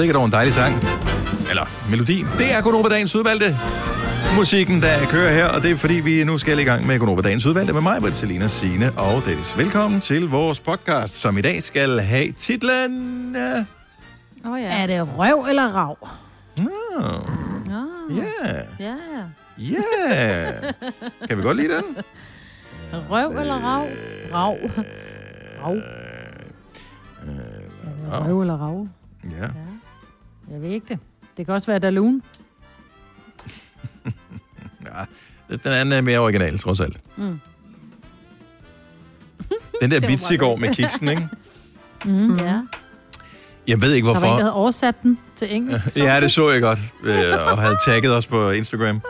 sikkert over en dejlig sang. Eller melodi. Det er Gunova Dagens udvalgte musikken, der kører her, og det er fordi, vi nu skal i gang med Gunova Dagens udvalgte med mig, Britt, Selina, Signe og Dennis. Velkommen til vores podcast, som i dag skal have titlen... Uh... Oh, ja. Er det røv eller rav? Yeah, Ja, ja. yeah. Kan vi godt lide den? Røv eller rav? Rav. Rav. Øh, Er det røv eller rav? Ja. Jeg ved ikke det. Det kan også være Dalun. ja. Den anden er mere original, trods alt. Mm. Den der vits i går med kiksen, ikke? Mm. Ja. Jeg ved ikke, Der var en, der hvorfor. havde oversat den til engelsk. Ja, det så jeg godt, øh, og havde tagget os på Instagram.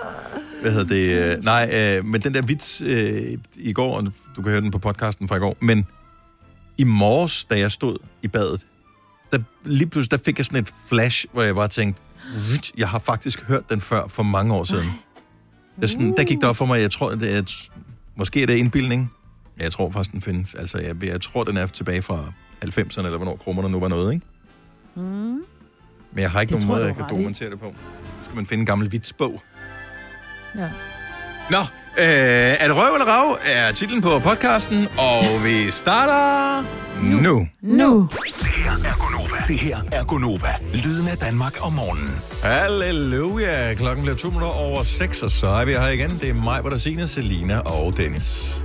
Hvad hedder det? øh, Nej, øh, men den der vits øh, i går, og du kan høre den på podcasten fra i går, men i morges, da jeg stod i badet, der, lige pludselig der fik jeg sådan et flash, hvor jeg bare tænkte, "Vit, jeg har faktisk hørt den før for mange år siden. Der, sådan, der gik det op for mig, jeg tror, det er, måske er det indbildning. Ja, Jeg tror faktisk, den findes. Altså, jeg, jeg tror, den er tilbage fra 90'erne, eller hvornår krummerne nu var noget, ikke? Mm. Men jeg har ikke Det nogen måde, jeg, kan dokumentere det på. Så skal man finde en gammel vitsbog. Ja. Nå, øh, er det røv eller rav, er titlen på podcasten, og vi starter nu. Nu. Det her er Gonova. Lyden af Danmark om morgenen. Halleluja. Klokken bliver to minutter over 6, og så er vi her igen. Det er mig, hvor der siger Selina og Dennis.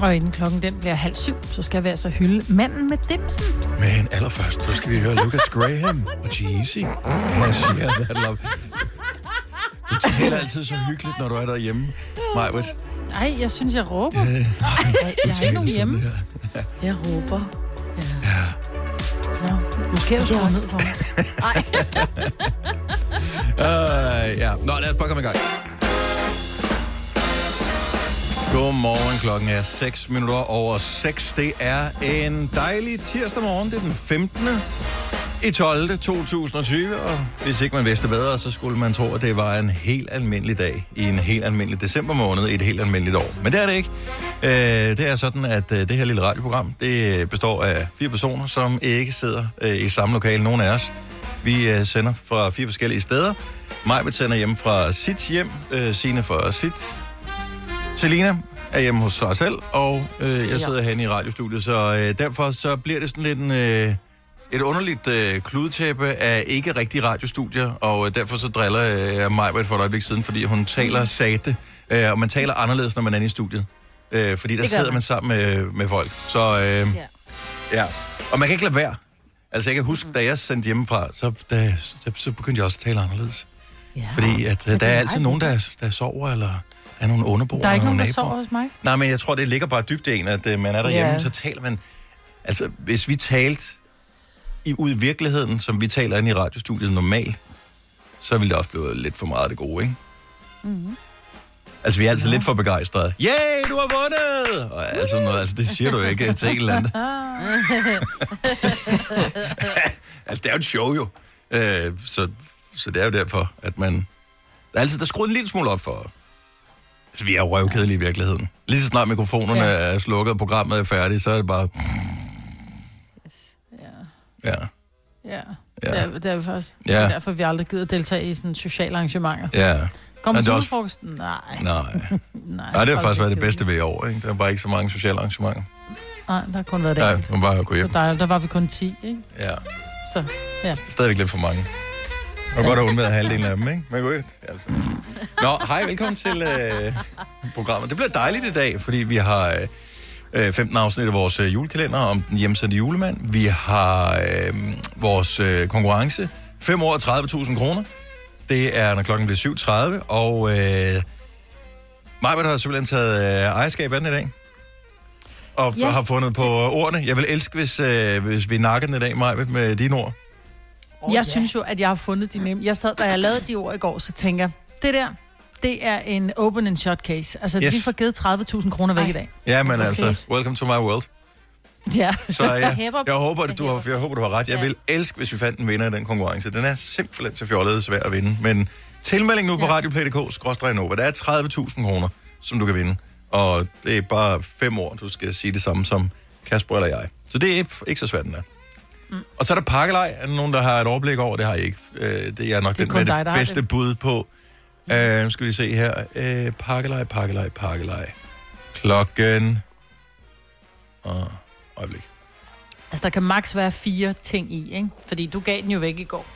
Og inden klokken den bliver halv syv, så skal vi altså hylde manden med dimsen. Men allerførst, så skal vi høre Lucas Graham og Jeezy. Jeg siger, that love. Du taler altid så hyggeligt, når du er derhjemme, Majbrit. Ej, jeg synes, jeg råber. Øh, Ej, jeg har ikke nogen hjemme. Jeg råber. Nå, måske er du skruet ned for mig. Uh, ja. Nå, lad os bare komme i gang. Godmorgen, klokken er 6 minutter over 6. Det er en dejlig tirsdag morgen. Det er den 15. i 12. 2020, og hvis ikke man vidste bedre, så skulle man tro, at det var en helt almindelig dag i en helt almindelig december måned i et helt almindeligt år. Men det er det ikke. Øh, det er sådan, at øh, det her lille radioprogram, det består af fire personer, som ikke sidder øh, i samme lokale, nogen af os. Vi øh, sender fra fire forskellige steder. Majbet sender hjem fra sit hjem, øh, Signe fra sit. Selina er hjemme hos sig selv, og øh, jeg sidder herinde i radiostudiet, så øh, derfor så bliver det sådan lidt en, øh, et underligt øh, kludetæppe af ikke rigtige radiostudier, og øh, derfor så driller øh, jeg Majbet for et øjeblik siden, fordi hun taler sate, øh, og man taler anderledes, når man er inde i studiet. Øh, fordi der sidder man. man sammen med, med folk. Så øh, Ja. ja, og man kan ikke lade være. Altså jeg kan huske, da jeg sendte hjemmefra, så, da, så, så begyndte jeg også at tale anderledes. ja. Fordi at, øh, der er altid nogen, der, der sover, eller er nogle underboere, Der er ikke nogen, der sover hos mig. Nej, men jeg tror, det ligger bare dybt i en, at øh, man er derhjemme, Ja. så taler man... Altså, hvis vi talte i, ud i virkeligheden, som vi taler inde i radiostudiet normalt, så ville det også blive lidt for meget af det gode, ikke? Mm-hmm. Altså, vi er altid ja. lidt for begejstrede. Yay, du har vundet! Og altså, noget, altså, det siger du ikke til en eller anden. altså, det er jo et show, jo. Øh, så, så det er jo derfor, at man... Altid der er skruet en lille smule op for... Altså, vi er jo røvkedelige i virkeligheden. Lige så snart mikrofonerne. Ja. er slukket, og programmet er færdigt, så er det bare... Ja. Ja, Ja. Det, er, det er vi faktisk. Ja. Det er derfor, vi aldrig gider deltage i sådan sociale arrangementer. ja. Er til også- julefrokosten? Nej. Nej. Nej, Nej, det har faktisk været det bedste ved i år, ikke? Der er bare ikke så mange sociale arrangementer. Nej, der har kun været det. Nej, man bare gå Så hjem. der, der var vi kun 10, ikke? Ja, Så, ja. det er stadigvæk lidt for mange. Og godt at undvære halvdelen af dem, ikke? Men godt, altså. Nå, hej, velkommen til øh, programmet. Det bliver dejligt i dag, fordi vi har øh, 15 afsnit af vores øh, julekalender om den hjemsendte julemand. Vi har øh, vores øh, konkurrence. 5 år og 30.000 kroner. Det er, når klokken bliver 7.30, og øh, Majbert har simpelthen taget øh, ejerskab af den i dag. Og ja. Har fundet på ordene. Jeg vil elske, hvis, øh, hvis vi nakker den i dag, Majbert, med dine ord. Jeg ja. synes jo, at jeg har fundet de nemme. Jeg sad, da jeg lavede de ord i går, så tænker jeg, det der, det er en open and shot case. Altså, Yes. vi får givet 30.000 kroner væk Ej. i dag. Ja, men okay. Altså, welcome to my world. Ja. Så jeg, jeg, håber, at du jeg har, jeg håber, du har ret. Jeg Ja. vil elske, hvis vi fandt en vinder i den konkurrence. Den er simpelthen til fjollet svær at vinde. Men tilmelding nu på Ja. radioplay.dk, Der er 30.000 kroner, som du kan vinde. Og det er bare fem år, du skal sige det samme som Kasper eller jeg. Så det er ikke så svært, den er. Mm. Og så er der pakkelej. Er der nogen, der har et overblik over? Det har jeg ikke. Øh, det er nok Det er den med dig, det bedste det. bud på. Øh, nu skal vi se her. Øh, pakkelej, pakkelej, pakkelej. Klokken... Og øjeblik. Altså, der kan maks være fire ting i, ikke? Fordi du gav den jo væk i går.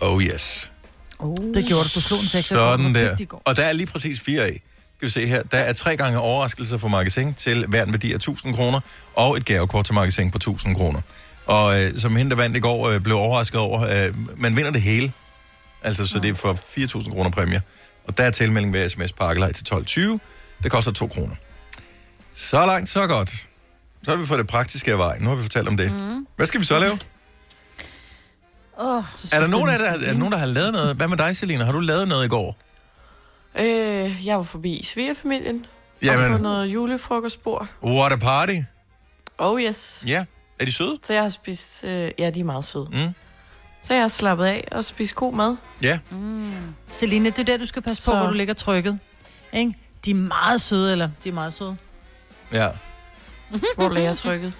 Oh yes. Oh. Det gjorde du. Du slog en 6 Sådan der. I går. Og der er lige præcis fire af. Skal vi se her. Der er tre gange overraskelser for magasin til hver en værdi af 1000 kroner, og et gavekort til magasin på 1000 kroner. Og øh, som hende, der vandt i går, øh, blev overrasket over, øh, man vinder det hele. Altså, så det er for 4.000 kroner præmie. Og der er tilmelding ved sms pakkelej til 12.20. Det koster 2 kroner. Så langt, så godt. Så har vi fået det praktiske af vejen. Nu har vi fortalt om det. Mm. Hvad skal vi så lave? Oh, Er der nogen af der, er der nogen, der har lavet noget? Hvad med dig, Selina? Har du lavet noget i går? Øh, jeg var forbi svigerfamilien. Jamen. Og på noget julefrokostbord. what a party. Oh yes. Ja, er de søde? Så jeg har spist... Øh, ja, de er meget søde. Mm. Så jeg har slappet af og spist god mad. Ja. Celine, det er der, du skal passe på, Så- hvor du ligger trykket. Ikke? De er meget søde, eller? De er meget søde. Ja. Hvor jeg trykket?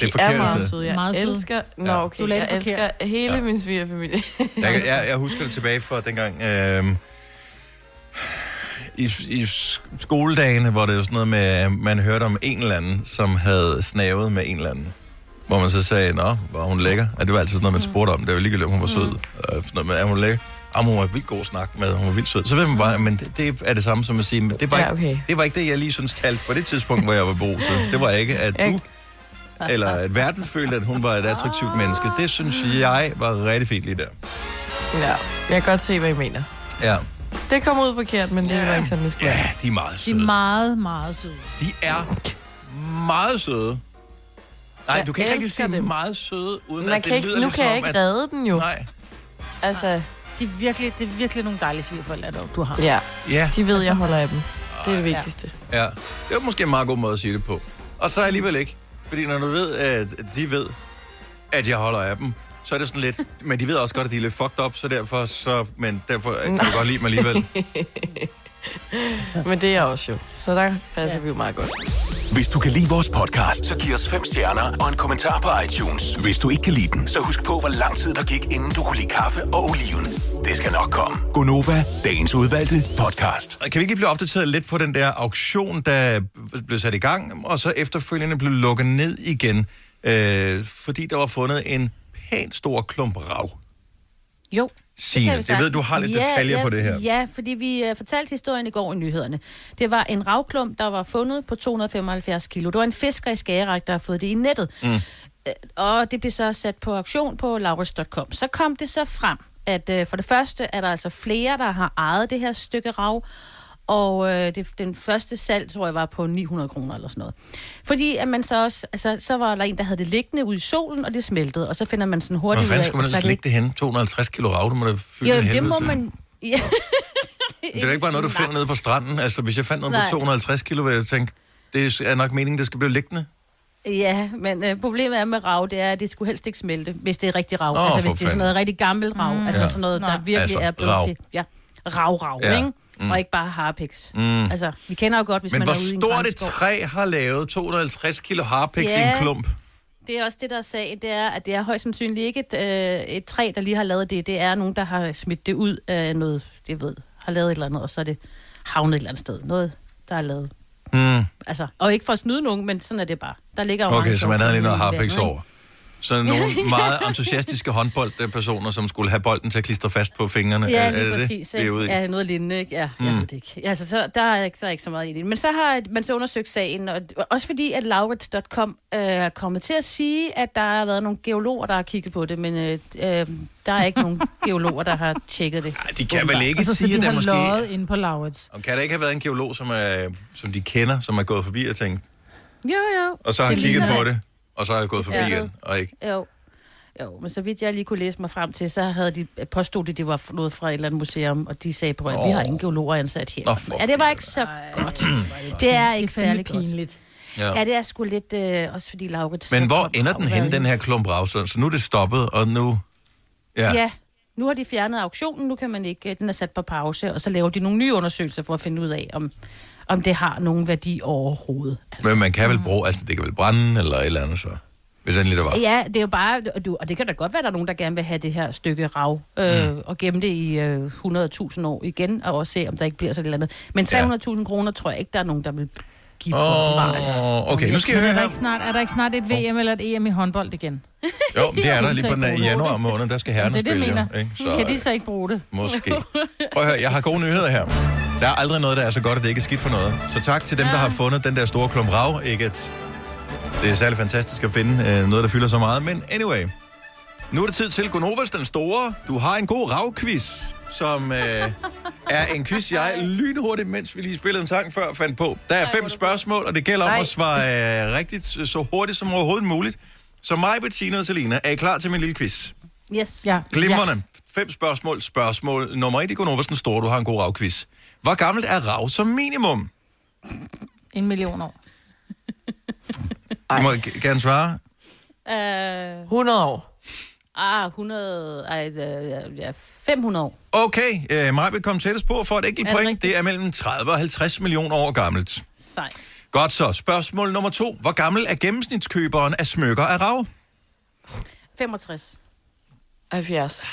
De er forkert meget sted. søde. Jeg Meget søde. elsker... Nå, Ja. okay. Du Jeg det forkert. elsker hele Ja. min svigerfamilie. Jeg, jeg, jeg husker det tilbage fra dengang... Øh, i, I skoledagene, hvor det var sådan noget med, man hørte om en eller anden, som havde snavet med en eller anden. Hvor man så sagde, nå, var hun lækker? Ja, det var altid sådan noget, man spurgte om. Det var ligegyldigt, om hun var sød. Mm. Noget med, er hun lækker? Om hun var vildt god at snakke med, hun var vildt sød. Så ved man bare, men det, det er det samme som at sige, men det var, Ja, ikke, okay. det var ikke det, jeg lige synes talte på det tidspunkt, hvor jeg var beruset. Det var ikke, at du eller at verden følte, at hun var et attraktivt menneske. Det synes jeg var rigtig fint lige der. ja, jeg kan godt se, hvad I mener. Ja, Det kom ud forkert, men det var ikke sådan, det skulle ja de er meget De søde. er meget, meget søde. De er meget søde. Nej, Jeg du kan ikke rigtig sige dem. meget søde, uden Man at kan det ikke, lyder nu kan jeg som, ikke at... redde den jo. Nej, Altså, De er virkelig, det er virkelig nogle dejlige svigerforældre, du- du har. ja, ja, de ved, jeg holder af dem. Det er det Ja. vigtigste. ja. Det var måske en meget god måde at sige det på. Og så alligevel ikke. Fordi når du ved, at de ved, at jeg holder af dem, så er det sådan lidt... Men de ved også godt, at de er lidt fucked up, så derfor, så, men derfor kan du godt lide dem alligevel. Men det er jeg også jo. Så der passer ja. vi jo meget godt. Hvis du kan lide vores podcast, så giv os fem stjerner og en kommentar på iTunes. Hvis du ikke kan lide den, så husk på, hvor lang tid der gik, inden du kunne lide kaffe og oliven. Det skal nok komme. Gonova, dagens udvalgte podcast. Kan vi ikke lige blive opdateret lidt på den der auktion, der blev sat i gang, og så efterfølgende blev lukket ned igen, øh, fordi der var fundet en pænt stor klump rav. Jo. Signe, vi jeg ved, du har lidt detaljer ja, på det her. Ja, fordi vi uh, fortalte historien i går i nyhederne. Det var en ravklump, der var fundet på 275 kilo. Det var en fisker i Skagerak, der har fået det i nettet. Mm. Og det blev så sat på auktion på laurits.com. Så kom det så frem, at uh, for det første er der altså flere, der har ejet det her stykke rav. Og øh, det, den første salg, tror jeg, var på 900 kroner eller sådan noget. Fordi at man så også, altså, så var der en, der havde det liggende ude i solen, og det smeltede. Og så finder man sådan Hvor hurtigt fanden ud af, skal man så er ellers det lægge det hen? 250 kilo rav, du må da fylde jo, af det helvede må til. man... Ja. Det er da ikke bare noget, du finder nede på stranden. Altså, hvis jeg fandt noget Nej. på 250 kilo, ville jeg tænke, det er nok meningen, det skal blive liggende. Ja, men øh, problemet er med rav, det er, at det skulle helst ikke smelte, hvis det er rigtig rav. Åh, altså hvis det er sådan fanden. noget rigtig gammelt rav. Mm. Altså Ja. sådan noget, der Nej. virkelig Altså, er blevet rav. til... Ja, rav, rav, ja. ikke? Mm. Og ikke bare harpiks. Mm. Altså, vi kender jo godt, hvis Men man hvor er ude i en stort et træ har lavet 250 kilo harpiks i en Ja. klump? Det er også det, der er sagen, det er, at det er højst sandsynligt ikke et, øh, et træ, der lige har lavet det. Det er nogen, der har smidt det ud af noget, jeg ved, har lavet et eller andet, og så er det havnet et eller andet sted. Noget, der er lavet. Mm. Altså, og ikke for at snyde nogen, men sådan er det bare. Der ligger jo Okay, så man havde lige noget harpiks over. Så nogle meget entusiastiske håndboldpersoner, som skulle have bolden til at klistre fast på fingrene. Ja, er, lige er det præcis. det, vi er? Ja, noget lignende, ikke? Ja, jeg mm. ved det ikke. Altså, så, der, er ikke, der er ikke så meget i det. Men så har man så undersøgt sagen, og også fordi, at Laurits.com øh, er kommet til at sige, at der har været nogle geologer, der har kigget på det, men øh, øh, der er ikke nogen geologer, der har tjekket det. Ej, de kan vel ikke Altså, så sige, de at har der måske... løjet inde på Laurits. Og kan der ikke have været en geolog, som, er, som de kender, som er gået forbi og tænkt, Jo, jo. og så har Det kigget på det. Og så har jeg gået forbi Ja. igen, og ikke... Jo. Jo, men så vidt jeg lige kunne læse mig frem til, så havde de påstået, at det var noget fra et eller andet museum, og de sagde på, at vi har ingen geologer ansat her. Nå, ja, det var ikke så godt. Det er ikke er særlig pinligt. Ja. Ja, det er sgu lidt, øh, også fordi Laurits... Men hvor ender den har hen, været- den her klump? Så nu er det stoppet, og nu... Ja. Ja. ja, nu har de fjernet auktionen, nu kan man ikke, øh, den er sat på pause, og så laver de nogle nye undersøgelser for at finde ud af, om, om det har nogen værdi overhovedet. Altså, Men man kan vel bruge... Altså, det kan vel brænde, eller et eller andet så. Hvis endelig det var. Ja, det er jo bare, du, og det kan da godt være, at der er nogen, der gerne vil have det her stykke rav, øh, mm. og gemme det i øh, 100.000 år igen, og også se, om der ikke bliver sådan et eller andet. Men 300.000 kroner tror jeg ikke, der er nogen, der vil give for. Åh, okay, nu skal jeg høre er der, her. ikke snart, er der ikke snart et VM eller et EM i håndbold igen? Jo, det er der lige på den i januar måned, der skal herrerne det er det, spille. jo, ikke? Så, Kan de så ikke bruge det? Måske. Prøv at høre, jeg har gode nyheder her. Der er aldrig noget, der er så godt, at det ikke er skidt for noget. Så tak til dem, der har fundet den der store klump rav. Ikke at det er særlig fantastisk at finde øh, noget, der fylder så meget. Men anyway, nu er det tid til Gonovas den store. Du har en god ravquiz, som øh, er en quiz, jeg lynhurtigt, mens vi lige spillede en sang før, fandt på. Der er fem spørgsmål, og det gælder om at svare øh, rigtigt så hurtigt som overhovedet muligt. Så mig, Bettina og Selina, er I klar til min lille quiz? Yes. Ja. Glimrende. Fem spørgsmål. Spørgsmål nummer et i Gonovas den store. Du har en god ravquiz. Hvor gammelt er rav som minimum? En million år. Du må g- gerne svare. Uh, 100 år. ah, 100, ej, øh, ja, 500 år. Okay, øh, mig vil komme tættest på for et enkelt Er det point. rigtigt? Det er mellem 30 og 50 millioner år gammelt. Sejt. Godt så. Spørgsmål nummer to. Hvor gammel er gennemsnitskøberen af smykker af rav? 65. 70.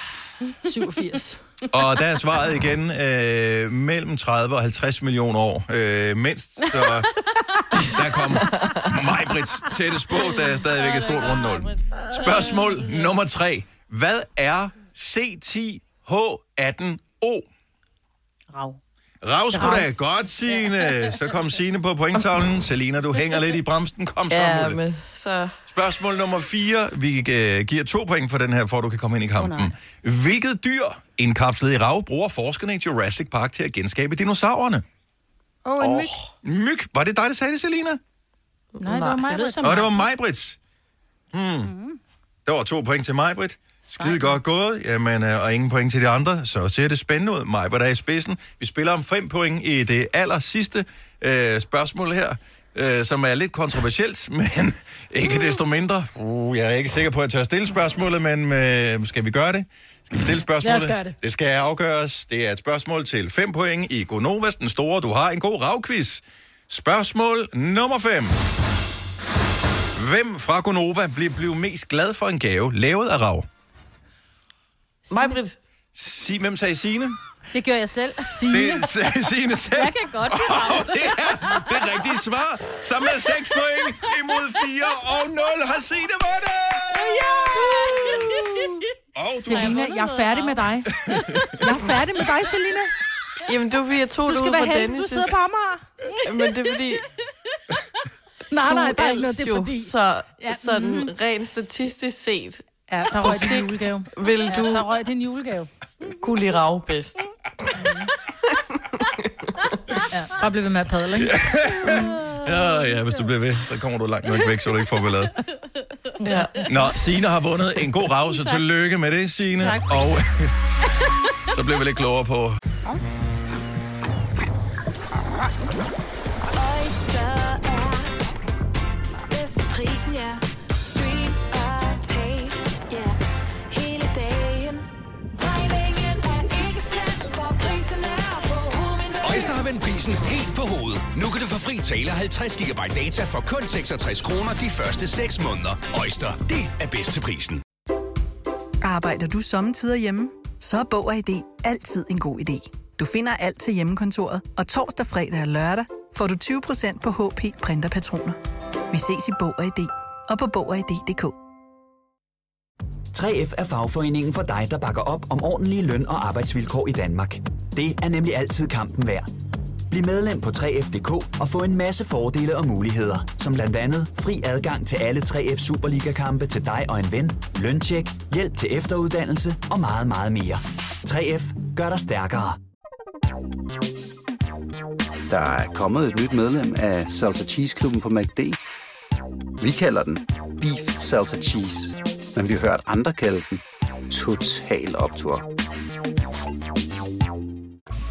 87. Og der er svaret igen øh, mellem 30 og 50 millioner år. Øh, mindst, så der kom Majbrits tættest på, der er stadigvæk et stort rundt nul. Spørgsmål nummer tre. Hvad er C10H18O? Rav. Rav skulle da godt, Signe. Så kom Signe på pointtavlen. Selina, du hænger lidt i bremsen. Kom så Ja, men så... Spørgsmål nummer 4. Vi øh, giver to point for den her, for at du kan komme ind i kampen. Åh, Hvilket dyr, indkapslet i rav, bruger forskerne i Jurassic Park til at genskabe dinosaurerne? Åh, oh, en myg. Myg. Var det dig, der sagde det, Selina? Nej, det var mig. Som Og det var mig. Brits. Hmm. Der var to point til mig, Britt. Skide godt gået. Jamen, øh, og ingen point til de andre. Så ser det spændende ud. Mig, der er i spidsen. Vi spiller om fem point i det aller sidste øh, spørgsmål her. Øh, som er lidt kontroversielt, men ikke desto mindre. Uh, jeg er ikke sikker på, at jeg tør stille spørgsmålet, men øh, skal vi gøre det? Skal vi stille spørgsmålet? Lad os gøre det. Det skal afgøres. Det er et spørgsmål til 5 point i Gonovas, den store. Du har en god ravquiz. Spørgsmål nummer 5. Hvem fra Gonova vil blive mest glad for en gave lavet af rav? Mig, Britt. Si, hvem sagde Signe? Det gør jeg selv. Det sagde Signe selv. Jeg kan godt. Og det er det rigtige svar. Så med 6 point imod 4 og 0 har Signe vundet. Og du Selina, jeg er færdig med dig. Jeg er færdig med dig, Selina. Jamen, det var fordi, jeg tog Du det skal ud være fra heldig, du Dennis' sidder på Amager. Men det er fordi, Nej, nej, du der er ikke noget, det er fordi. så Ja, sådan rent statistisk set, Ja, der røg din julegave. vil Ja, du der røg din julegave. kunne lide rav bedst. Ja, bare blive ved med at padle, ikke? Ja, ja, hvis du bliver ved, så kommer du langt nok væk, så du ikke får ballade. Ja. Nå, Signe har vundet en god rav, så tillykke med det, Signe. Tak. Og så bliver vi lidt klogere på... vendt prisen helt på hovedet. Nu kan du få fri tale 50 GB data for kun 66 kroner de første 6 måneder. Øjster, det er bedst til prisen. Arbejder du sommetider hjemme? Så er Bog og ID altid en god idé. Du finder alt til hjemmekontoret, og torsdag, fredag og lørdag får du 20% på HP printerpatroner. Vi ses i Bog og ID og på Bog og ID.dk. 3F er fagforeningen for dig, der bakker op om ordentlige løn- og arbejdsvilkår i Danmark. Det er nemlig altid kampen værd. Bliv medlem på 3F.dk og få en masse fordele og muligheder, som blandt andet fri adgang til alle 3F Superliga-kampe til dig og en ven, løntjek, hjælp til efteruddannelse og meget, meget mere. 3F gør dig stærkere. Der er kommet et nyt medlem af Salsa Cheese Klubben på MACD. Vi kalder den Beef Salsa Cheese, men vi har hørt andre kalde den Total Optor.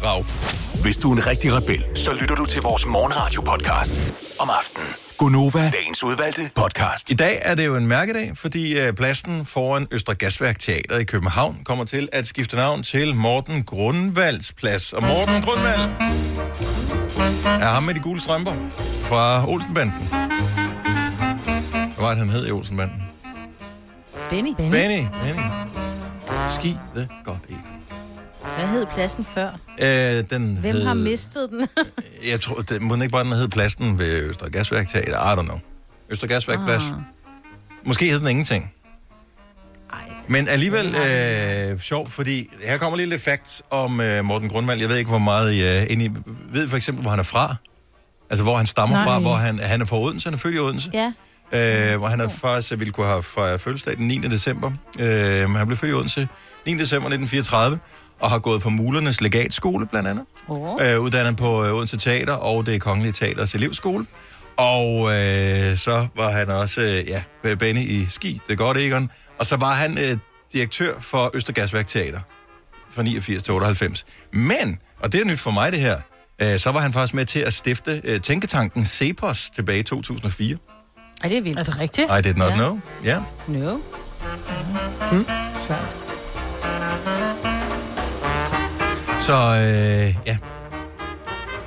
Rav. Hvis du er en rigtig rebel, så lytter du til vores morgenradio-podcast om aftenen. Gunova, dagens udvalgte podcast. I dag er det jo en mærkedag, fordi øh, pladsen foran Østre Gasværk Teater i København kommer til at skifte navn til Morten Grundvalds Plads. Og Morten Grundvald er ham med de gule strømper fra Olsenbanden. Hvad var det, han hed i Olsenbanden? Benny. Benny. Benny. Ski the God Eagle. Hvad hed pladsen før? Øh, den Hvem hed, har mistet den? Jeg tror, det må den ikke bare den hed pladsen ved Østre Gasværk Teater. I don't know. Østre Gasværk Plads. Ah. Måske hed den ingenting. Men alligevel øh, sjovt, fordi her kommer lige lidt facts om øh, Morten Grundvald. Jeg ved ikke, hvor meget I er inde i. Ved for eksempel, hvor han er fra? Altså, hvor han stammer Nej. fra, hvor han, han er fra Odense, han er født i Odense. ja. øh, hvor han er faktisk ville kunne have fejret fødselsdag den 9. december. Øh, men han blev født i Odense 9. december 1934, og har gået på Mulernes Legatskole, blandt andet. Oh. Øh, uddannet på øh, Odense Teater og det Kongelige Teaters elevskole. Og øh, så var han også, øh, ja, Benny i Ski, det er godt, Egon. Og så var han øh, direktør for Østergasværk Teater fra 89 til 98. Men, og det er nyt for mig det her, øh, så var han faktisk med til at stifte øh, tænketanken Cepos tilbage i 2004. Ej, det er vildt. Er det rigtigt? I did not Ja. know. Ja. No. Så. Så øh, ja.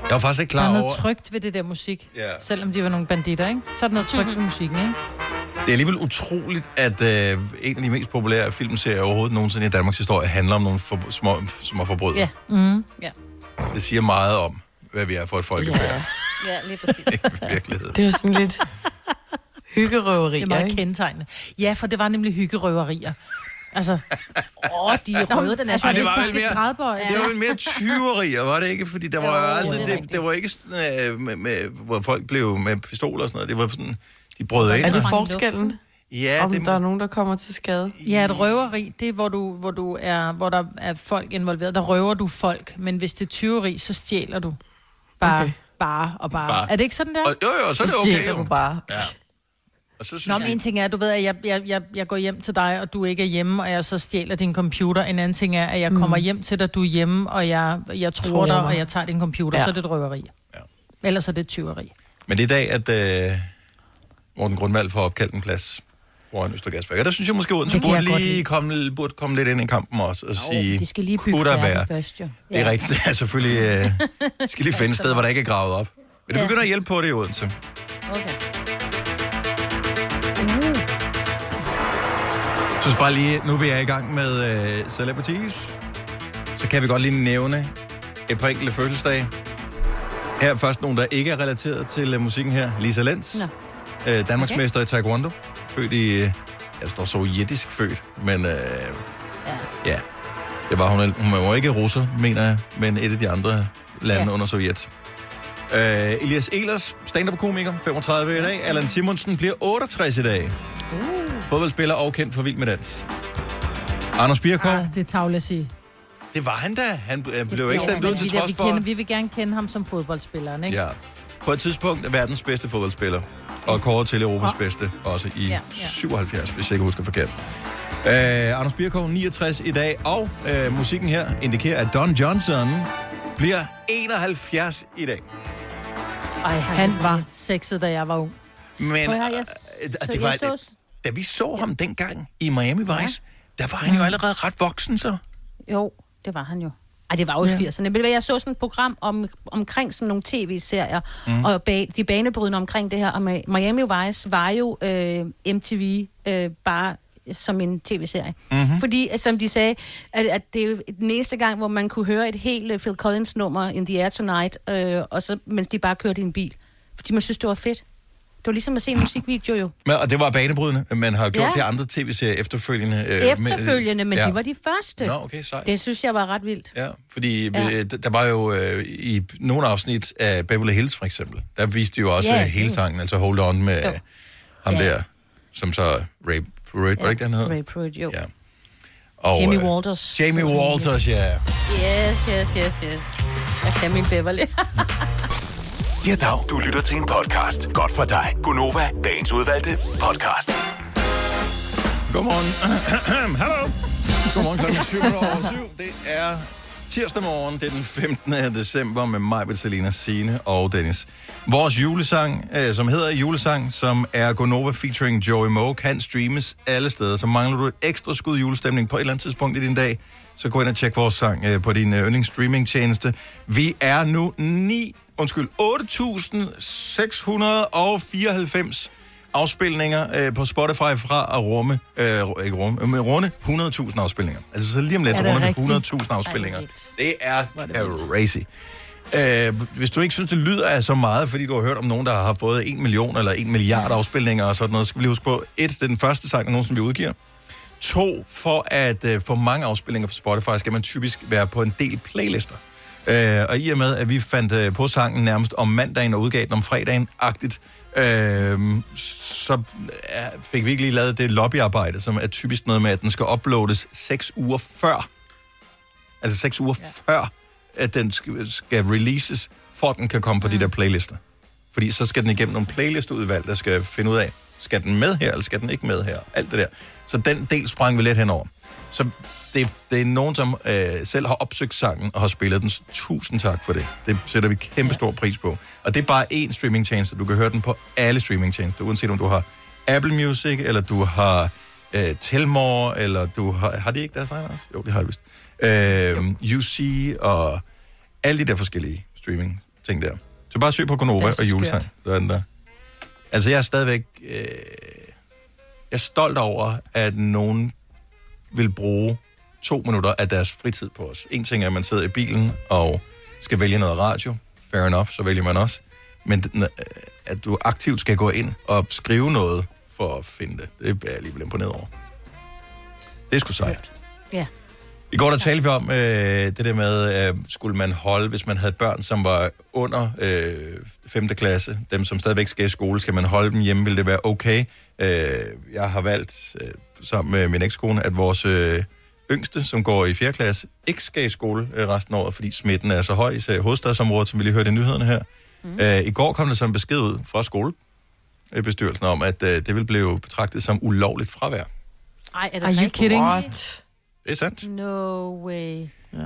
Jeg var faktisk ikke Der er klar noget over... trygt ved det der musik. Ja. Selvom de var nogle banditter, ikke? Så er der noget trygt ved musikken, ikke? Det er alligevel utroligt, at øh, en af de mest populære filmserier overhovedet nogensinde i Danmarks historie handler om nogle for, små, små forbrydere. Ja. Mm. Ja. Det siger meget om, hvad vi er for et folkefærd Ja, lige præcis. i virkeligheden. Det er sådan lidt hyggerøveri, Det er meget kendetegnende. Ja, for det var nemlig hyggerøverier. Altså, Åh, de er røde, den er altså Ej, det hvis var vel mere- grædbøje. Det var vel mere tyverier, var det ikke? Fordi der var jo aldrig, det er det, det, var ikke sådan, øh, med, med, hvor folk blev med pistoler og sådan noget. Det var sådan, de brød ind. Er det forskellen? Ja, om det, der er nogen, der kommer til skade? Ja, et røveri, det er, hvor, du, hvor, du er, hvor der er folk involveret. Der røver du folk, men hvis det er tyveri, så stjæler du. Bare, Okay. bare og bare. Bare. Er det ikke sådan der? og, jo, jo, så er det Så okay. stjæler Jo. du bare. Ja. Og så synes Nå, men jeg, en ting er, du ved, at jeg, jeg, jeg, jeg går hjem til dig, og du ikke er hjemme, og jeg så stjæler din computer. En anden ting er, at jeg kommer hjem til dig, du er hjemme, og jeg, jeg tror Tror dig, mig. og jeg tager din computer, Ja. så er det et røveri. Ja. Ellers er det et tyveri. Men det er i dag, at øh, Morten Grundvald får opkaldt en plads foran Østergasværk. Og der synes jeg måske, Odense Det kan burde lige komme, burde komme lidt ind i kampen også og sige, De skal lige bygge der være? først, jo. Det er rigtigt, det er selvfølgelig... Øh, skal lige finde et sted, hvor der ikke er gravet op. Men det Ja. begynder at hjælpe på det i Odense. Okay. Synes bare lige, nu vi er i gang med øh, Celebrities, så kan vi godt lige nævne et par enkelte fødselsdage. Her er først nogen, der ikke er relateret til øh, musikken her. Lisa Lenz, Nå. øh, Danmarksmester okay. i Taekwondo. Født i, øh, jeg står sovjetisk født, men øh, Ja. ja, det var hun. Hun var jo ikke russer, mener jeg, men et af de andre lande Ja. under Sovjet. Øh, Elias Elers, stand-up-komiker, 35 i dag. Allan Simonsen bliver 68 i dag. Uh. Fodboldspiller og kendt for Vild med Dans. Anders Birkov, Ah, det er tavle at sige. det var han da. Han øh, blev jo ikke men ud til vi, trods vi, for... kender, vi vil gerne kende ham som fodboldspilleren, ikke? Ja. På et tidspunkt er verdens bedste fodboldspiller. Og kåret til Europas bedste, også i Ja, ja, ja. 77, hvis jeg ikke husker forkert. Øh, Anders Birkov, 69 i dag, og øh, musikken her indikerer, at Don Johnson bliver 71 i dag. Ej, han var sexet, da jeg var ung. Men Prøv jeg- så det var, jeg så- da vi så ham dengang i Miami Vice, der var han jo allerede ret voksen så. Jo, det var han jo. Ej, det var jo i Ja. 80'erne. Men Jeg så sådan et program om, omkring sådan nogle tv-serier, mm. og ba- de banebrydende omkring det her. Og Mi- Miami Vice var jo øh, MTV øh, bare som en tv-serie. Mm-hmm. Fordi, øh, som de sagde, at, at det er den eneste gang, hvor man kunne høre et helt øh, Phil Collins-nummer, In the Air Tonight, øh, og så, mens de bare kørte i en bil. Fordi man synes, det var fedt. Det var ligesom at se en musikvideo jo. Men, og det var banebrydende. Man har gjort Ja. ja. de andre tv-serier efterfølgende. øh, Efterfølgende, men ja. de var de første. Nå, okay, sejt. Det synes jeg var ret vildt. Ja, fordi Ja. ja. der var jo øh, i nogle afsnit af Beverly Hills for eksempel, der viste de jo også Ja, ja, det- hele sangen, altså Hold On med Jo. ham Ja. ja. der, som så Ray Pruitt, var det ikke, den hed? Ray Pruitt, jo. Ja. Og, Jamie øh, Walters. Jamie Walters, ja. Yes, yes, yes, yes. Jeg kan min Beverly. Ja, dag. Du lytter til en podcast. Godt for dig. Gunova, dagens udvalgte podcast. Godmorgen. Hallo. Godmorgen klokken 7 over 7. Det er tirsdag morgen, det er den 15. december med mig, Bettelina, Signe og Dennis. Vores julesang, øh, som hedder Julesang, som er Gonova featuring Joey Moe, kan streames alle steder. Så mangler du et ekstra skud julestemning på et eller andet tidspunkt i din dag, så gå ind og tjek vores sang øh, på din øh, yndlingsstreamingtjeneste. Vi er nu 9, undskyld, 8.694 afspilninger øh, på Spotify fra at rumme, øh, ikke rumme, men runde 100.000 afspilninger. Altså så lige om lidt Er runder vi 100.000 afspilninger. Det er crazy. Øh, hvis du ikke synes, det lyder af så meget, fordi du har hørt om nogen, der har fået 1 million eller 1 milliard afspilninger og sådan noget, skal vi lige huske på, et, det er den første sang, der nogensinde vi udgiver. To, for at øh, få mange afspilninger på Spotify, skal man typisk være på en del playlister. Øh, og i og med, at vi fandt øh, på sangen nærmest om mandagen og udgav den om fredagen-agtigt, øh, så øh, fik vi ikke lige lavet det lobbyarbejde, som er typisk noget med, at den skal uploades 6 uger før. Altså 6 uger ja. før, at den skal, skal releases, for at den kan komme på mm. de der playlister. Fordi så skal den igennem nogle playlistudvalg, der skal finde ud af, skal den med her, eller skal den ikke med her? Alt det der. Så den del sprang vi lidt henover. Så det, det er nogen, som øh, selv har opsøgt sangen og har spillet den. Tusind tak for det. Det sætter vi kæmpe stor pris på. Og det er bare én streamingtjeneste. Du kan høre den på alle streamingtjenester, uanset om du har Apple Music, eller du har øh, Telmore, eller du har... Har de ikke deres egen også? Jo, det har de vist. Øh, UC og alle de der forskellige streaming ting der. Så bare søg på Gonova og julesang. Så er den der. Altså, jeg er stadigvæk... Øh, jeg er stolt over, at nogen vil bruge to minutter af deres fritid på os. En ting er, at man sidder i bilen og skal vælge noget radio. Fair enough, så vælger man også. Men øh, at du aktivt skal gå ind og skrive noget for at finde det, det er jeg alligevel imponeret over. Det er sgu sejt. Ja. I går der talte vi om øh, det der med, øh, skulle man holde, hvis man havde børn, som var under øh, 5. klasse, dem som stadigvæk skal i skole, skal man holde dem hjemme, vil det være okay? Øh, jeg har valgt, øh, sammen med min ekskone, at vores øh, yngste, som går i 4. klasse, ikke skal i skole øh, resten af året, fordi smitten er så høj, især i hovedstadsområdet, som vi lige hørte i nyhederne her. Mm. Øh, I går kom der så en besked ud fra skolebestyrelsen om, at øh, det vil blive betragtet som ulovligt fravær. Ej, er det Are you rigtigt? kidding? What? Det er sandt. No way. Ja.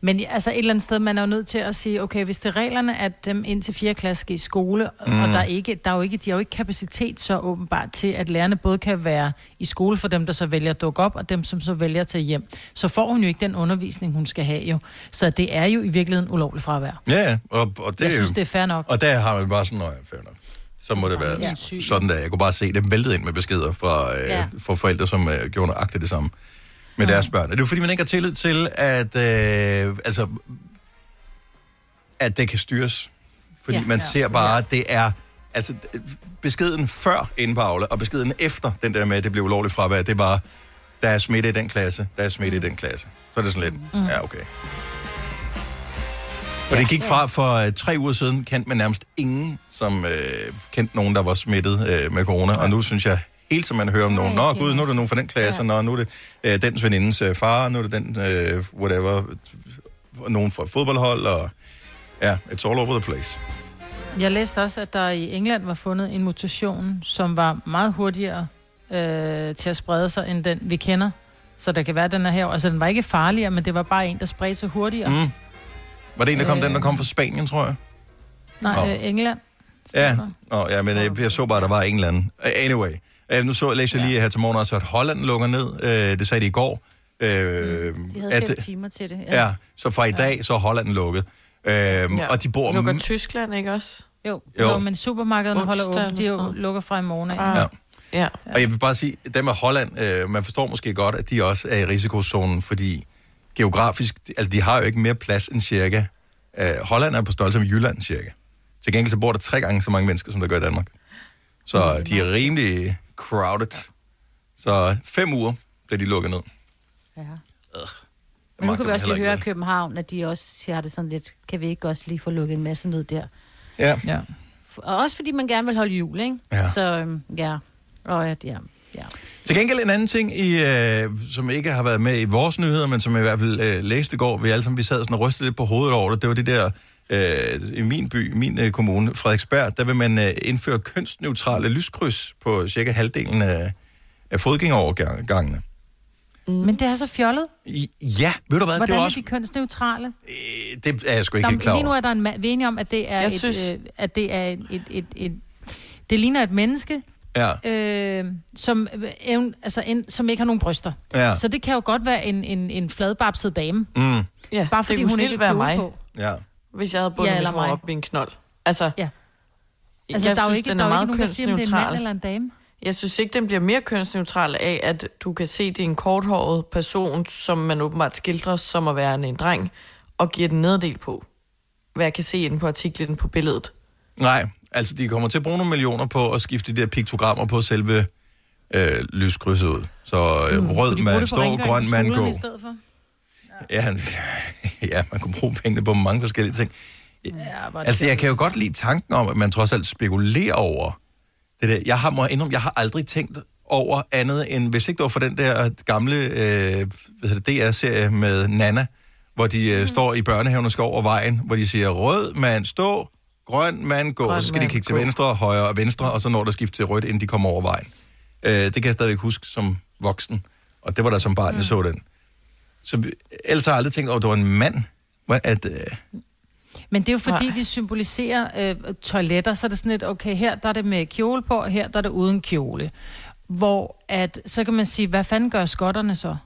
Men altså et eller andet sted, man er jo nødt til at sige, okay, hvis det er reglerne, at dem ind til 4. klasse skal i skole, mm. og der er ikke, der er jo ikke, de har jo ikke kapacitet så åbenbart til, at lærerne både kan være i skole for dem, der så vælger at dukke op, og dem, som så vælger at tage hjem. Så får hun jo ikke den undervisning, hun skal have jo. Så det er jo i virkeligheden ulovligt fravær. Ja, og, og det Jeg synes, det er fair nok. Og der har man bare sådan, noget, fair nok. Så må det være Ja. sådan der. Jeg kunne bare se dem væltet ind med beskeder fra, øh, ja. fra forældre, som øh, gjorde nøjagtigt det samme med ja. deres børn. Og Det er jo fordi, man ikke har tillid til, at, øh, altså, at det kan styres. Fordi Ja. ja. man Ja. ser bare, at det er... Altså, beskeden før Aula, og beskeden efter den der med, at det blev ulovligt fravær, det var, der er smitte i den klasse, der er smitte mm. i den klasse. Så er det sådan lidt, mm. ja, okay. For det gik fra for uh, tre uger siden, kendte man nærmest ingen, som uh, kendte nogen, der var smittet uh, med corona. Og nu synes jeg, helt som man hører om nogen, nå gud, nu er der nogen fra den klasse, ja. nå, nu er det uh, den venindens uh, far, nu er det den, uh, whatever, nogen fra et fodboldhold, og ja, it's all over the place. Jeg læste også, at der i England var fundet en mutation, som var meget hurtigere øh, til at sprede sig, end den vi kender. Så der kan være, den er her. Altså, den var ikke farligere, men det var bare en, der spredte sig hurtigere. Mm. Var det en, der kom, Øh. den, der kom fra Spanien, tror jeg? Nej, Nå. øh, England. Ja. Nå, ja men øh, jeg så bare, at der var en eller anden. Anyway, uh, nu så læste jeg lige her til morgen også, at Holland lukker ned. Uh, det sagde de i går. Uh, De havde fem timer til det. Ja, så fra i dag, så er Holland lukket. Uh, ja. Og de bor... Lukker m- Tyskland ikke også? Jo. Jo. Jo, men supermarkederne holder åbent. De jo lukker fra i morgen. Ah. Ja. Ja. Og jeg vil bare sige, dem af Holland, øh, man forstår måske godt, at de også er i risikozonen, fordi geografisk, altså de har jo ikke mere plads end cirka. Øh, Holland er på størrelse med Jylland cirka. Til gengæld så bor der tre gange så mange mennesker, som der gør i Danmark. Så de er rimelig crowded. Så fem uger bliver de lukket ned. Ja. Jeg Men nu kan vi også lige høre i København, at de også har det sådan lidt, kan vi ikke også lige få lukket en masse ned der? Ja. Ja. Og også fordi man gerne vil holde jul, ikke? Ja. Så øhm, ja, og at, ja, ja. Til gengæld en anden ting, i, øh, som ikke har været med i vores nyheder, men som jeg i hvert fald øh, læste i går, vi alle sammen vi sad sådan og rystede lidt på hovedet over det, det var det der, øh, i min by, min øh, kommune, Frederiksberg, der vil man øh, indføre kønsneutrale lyskryds på cirka halvdelen af, af fodgængerovergangene. Men det er så fjollet. I- Ja, ved du hvad, Hvordan det var er også... de kønsneutrale? Øh, det er jeg sgu ikke Nå, helt klar lige nu over. er der en ma- vi er enige om, at det er, Jeg et, synes- øh, at det er et, et, et, et, det ligner et menneske, Ja, øh, som, øh, evn- altså en, som ikke har nogen bryster. ja, Så det kan jo godt være en, en, en fladbabset dame, mm, ja. bare fordi det hun ikke være er mig, på. ja. Hvis jeg havde bundet Ja, mit hår mig. op i en knold. Altså, Ja. Altså, jeg der er jo synes, ikke, den der er er jo meget ikke nogen, der siger, om det er en mand eller en dame. Jeg synes ikke, den bliver mere kønsneutral af, at du kan se, det er en korthåret person, som man åbenbart skildrer som at være en dreng, og giver den nederdel på. Hvad jeg kan se inde på artiklen på billedet. Nej, altså de kommer til at bruge nogle millioner på at skifte de der piktogrammer på selve øh, lyskrydset ud. Så øh, mm, rød mand stå, grøn mand gå. skolerne i stedet for? Ja, ja, man kunne bruge pengene på mange forskellige ting. Ja, Altså, jeg kan jo godt lide tanken om, at man trods alt spekulerer over det der. Jeg har, må indrømme, jeg har aldrig tænkt over andet end, hvis ikke det var for den der gamle øh, hedder det, DR-serie med Nana, hvor de øh, står i børnehaven og skal over vejen, hvor de siger, rød mand stå, grøn mand gå, Grøn så skal de kigge til venstre, højre og venstre, og så når der skift til rødt, inden de kommer over vejen. Øh, det kan jeg stadigvæk huske som voksen, og det var der som barn, jeg så den. Så vi- ellers har jeg aldrig tænkt over, at det var en mand. Hvad- At, øh, Men det er jo fordi, Nej. vi symboliserer øh, toiletter, så er det sådan lidt, okay, her der er det med kjole på, og her der er det uden kjole. Hvor at, så kan man sige, hvad fanden gør skotterne så?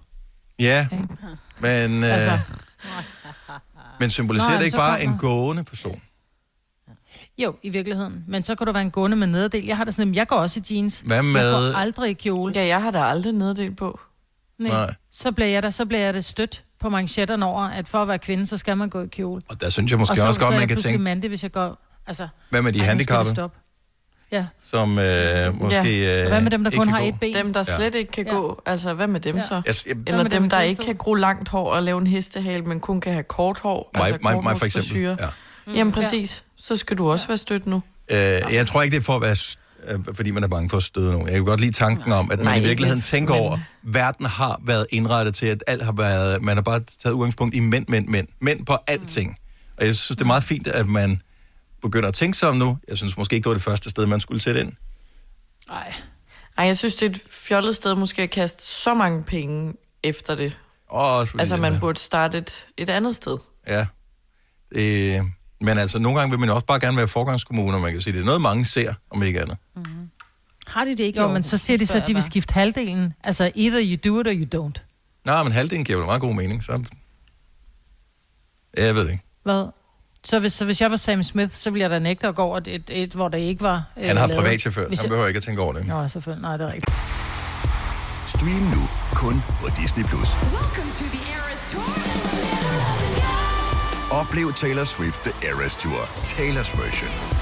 Ja, men, øh, Altså. men symboliserer Nå, det ikke bare kommer- en gående person? Jo, i virkeligheden. Men så kan du være en gående med nederdel. Jeg har det sådan, jeg går også i jeans. Hvad Jeg med... går aldrig i kjole. Ja, jeg har da aldrig nederdel på. Nej. Nej. Så bliver jeg der, så bliver jeg det stødt på manchetterne over, at for at være kvinde, så skal man gå i kjole. Og der synes jeg måske og så, også godt, så er man kan tænke, mandig, hvis jeg går... Altså, hvad med de handicappede. Ja. som øh, måske... Øh, Og hvad med dem, der ikke kun kan har gå? et ben? Dem, der Ja. slet ikke kan Ja. gå, altså hvad med dem Ja. så? Jeg, jeg, Eller med dem, dem der ikke kan gro langt hår og lave en hestehale, men kun kan have kort hår. mig, altså mig, mig for eksempel. korthårsfrisyre. Ja. Mm. Jamen præcis. Så skal du også være stødt nu. Øh, jeg tror ikke, det er for at være... øh, fordi man er bange for at støde nogen. Jeg kan godt lide tanken om, at man Nej, i virkeligheden ikke, tænker men- over, verden har været indrettet til, at alt har været... Man har bare taget udgangspunkt i mænd, mænd, mænd. Mænd på alting. Og jeg synes, det er meget fint, at man begynder at tænke sig om nu. Jeg synes måske ikke, det var det første sted, man skulle sætte ind. Nej. Ej, jeg synes, det er et fjollet sted måske at kaste så mange penge efter det. Også fordi Altså, man burde starte et, et andet sted. Ja. Det, men altså, nogle gange vil man jo også bare gerne være forgangskommune, og man kan sige, det er noget, mange ser, om ikke andet. Har de det ikke Jo, men så siger de så, at de vil skifte halvdelen. Altså, either you do it or you don't. Nej, men halvdelen giver vel meget god mening, så... Ja, jeg ved det ikke. Hvad? Så hvis, så hvis jeg var Sam Smith, så ville jeg da nægte at gå over et, et, et hvor der ikke var øh, Han har lavet. privatchauffør, Hvis så han jeg- behøver ikke at tænke over det. Nå, selvfølgelig. Nej, det er rigtigt. Stream nu kun på Disney+. Plus. Oplev Taylor Swift The Eras Tour, Taylor's version.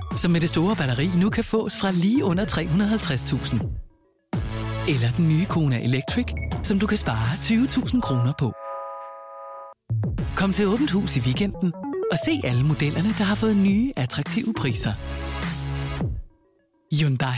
som med det store batteri nu kan fås fra lige under 350.000. Eller den nye Kona Electric, som du kan spare 20.000 kroner på. Kom til Åbent Hus i weekenden og se alle modellerne, der har fået nye, attraktive priser. Hyundai.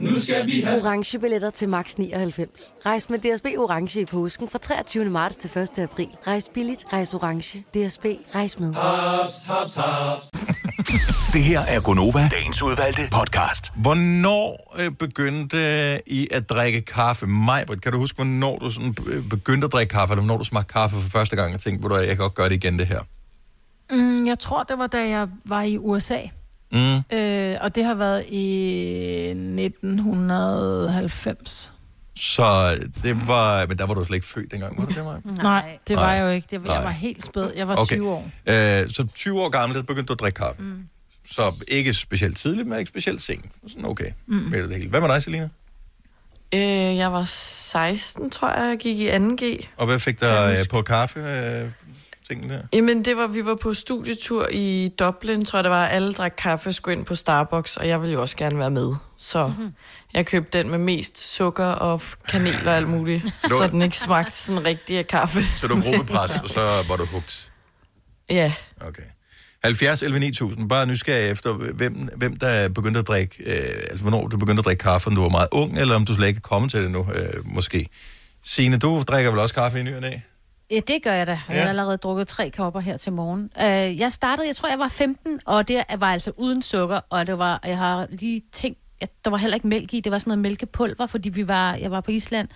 Nu skal vi have... Orange billetter til max 99. Rejs med DSB Orange i påsken fra 23. marts til 1. april. Rejs billigt, rejs orange. DSB, rejs med. Haps, haps, haps. Det her er Gonova, dagens udvalgte podcast. Hvornår øh, begyndte I at drikke kaffe? Majbrit, kan du huske, hvornår du sådan øh, begyndte at drikke kaffe, eller hvornår du smagte kaffe for første gang og tænkte, hvor jeg kan godt gøre det igen, det her? Mm, jeg tror, det var, da jeg var i USA. Mm. Øh, og det har været i 1990. Så det var... Men der var du slet ikke født dengang, var du det, Maja? Nej, det var Nej. jeg jo ikke. Det, jeg Nej. var helt spæd. Jeg var Okay. 20 år. Øh, så 20 år gammel, der begyndte du at drikke kaffe. Mm. Så ikke specielt tidligt, men ikke specielt sent. Sådan okay. Mm. Med det hele. Hvad med dig, Selina? Øh, jeg var 16, tror jeg, jeg gik i 2G. Og hvad fik jeg dig øh, på kaffe øh, tingene der? Jamen, det var, vi var på studietur i Dublin, tror jeg det var. Alle drak kaffe, skulle ind på Starbucks, og jeg ville jo også gerne være med. Så mm-hmm. jeg købte den med mest sukker og kanel og alt muligt, Så- den ikke smagte sådan rigtig af kaffe. Så du gruppepres, og så var du hugt. Ja. Okay. 70 11 9000, bare nysgerrig efter, hvem, hvem der begyndte at drikke, øh, altså hvornår du begyndte at drikke kaffe, om du var meget ung, eller om du slet ikke er kommet til det nu, øh, måske. Signe, du drikker vel også kaffe i ny og næ? Ja, det gør jeg da. Jeg Ja. har allerede drukket tre kopper her til morgen. Uh, jeg startede, jeg tror, jeg var 15, og det var altså uden sukker, og det var, jeg har lige tænkt, at der var heller ikke mælk i, det var sådan noget mælkepulver, fordi vi var, jeg var på Island,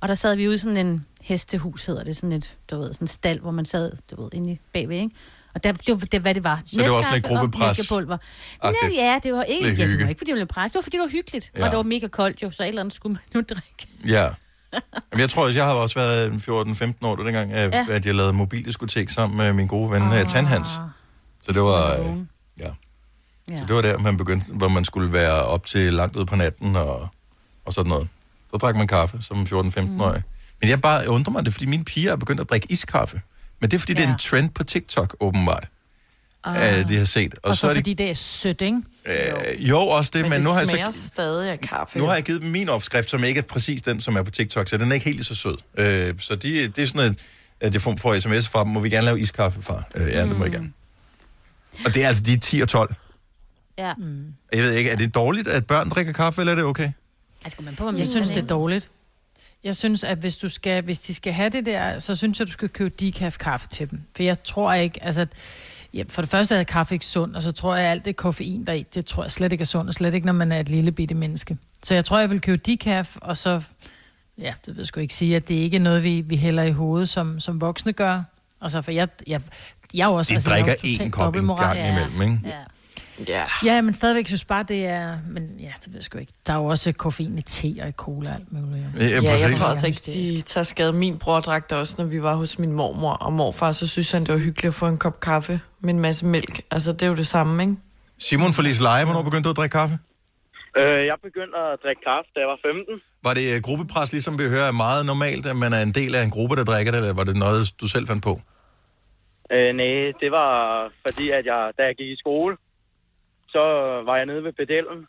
og der sad vi ude i sådan en hestehus, hedder det, sådan et, du ved, sådan en stald, hvor man sad, du ved, inde i bagved, ikke? Og der, det var det, hvad det var. Så det var også lidt gruppepres- mælkepulver. Nej, ja, det var ikke, ja, det var ikke, fordi det blev pres, det var, fordi det var hyggeligt. Ja. Og det var mega koldt jo, så et eller andet skulle man nu drikke. Ja. Jamen, jeg tror, at jeg har også været en 14-15 år, det var dengang, at, Ja. at jeg lavede mobildiskotek sammen med min gode ven ah. Tanhans. Så det var, øh, ja. Ja. Så det var der, man begyndte, hvor man skulle være op til langt ud på natten og, og sådan noget. Så drak man kaffe som 14-15-årig. Mm. Men jeg bare undrer mig, det er, fordi mine piger er begyndt at drikke iskaffe. Men det er, fordi ja. det er en trend på TikTok, åbenbart. Ah. Øh, det har set. Og, og så, så er det, fordi det er sødt, ikke? øh, jo, også det, men, men det nu har jeg så... stadig af kaffe. Nu har jeg givet dem min opskrift, som ikke er præcis den, som er på TikTok, så den er ikke helt så sød. Øh, så de, det er sådan, et, at jeg får, sms fra dem, må vi gerne lave iskaffe fra? Øh, ja, det må jeg gerne. Og det er altså, de er 10 og 12. Ja. Mm. Jeg ved ikke, er det dårligt, at børn drikker kaffe, eller er det okay? Altså, man på, Jeg synes, det er dårligt. Jeg synes, at hvis, du skal, hvis de skal have det der, så synes jeg, du skal købe decaf kaffe til dem. For jeg tror ikke, altså... Ja, for det første er kaffe ikke sund, og så tror jeg, at alt det koffein der er i, det tror jeg slet ikke er sundt, og slet ikke, når man er et lille bitte menneske. Så jeg tror, jeg vil købe decaf, og så... Ja, det vil jeg sgu ikke sige, at det ikke er noget, vi, vi hælder i hovedet, som, som voksne gør. Og så for jeg, jeg, jeg er jo også... De altså, jeg er drikker én kop en gang imellem, ikke? Ja. Ja. Ja, men stadigvæk synes bare, det er... Men ja, det ved jeg sgu ikke. Der er jo også koffein i te og i cola og alt muligt. Ja, Ja, jeg tror altså ikke, de tager skade. Min bror drak det også, når vi var hos min mormor og morfar, så synes han, det var hyggeligt at få en kop kaffe med en masse mælk. Altså, det er jo det samme, ikke? Simon fra Lisleje, hvornår begyndte du at drikke kaffe? Øh, jeg begyndte at drikke kaffe, da jeg var 15. Var det øh, gruppepres, ligesom vi hører, er meget normalt, at man er en del af en gruppe, der drikker det, eller var det noget, du selv fandt på? Øh, nej, det var fordi, at jeg, da jeg gik i skole, så var jeg nede ved pedellen.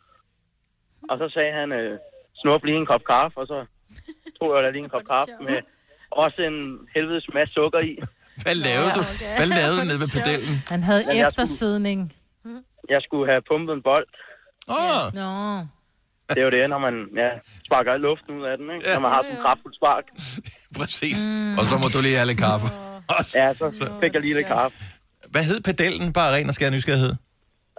Og så sagde han, øh, snup lige en kop kaffe, og så tog jeg da lige en kop kaffe med også en helvedes masse sukker i. Hvad lavede du? Hvad lavede du nede ved pedellen? Han havde Men jeg eftersidning. Jeg skulle have pumpet en bold. Åh, Nå. Det er jo det, når man ja, sparker al luften ud af den, ikke? Når man har sådan en kraftfuld spark. præcis. Og så må du lige have lidt kaffe. Ja, så fik jeg lige lidt kaffe. Hvad hed pedellen? Bare ren og skær nysgerrighed.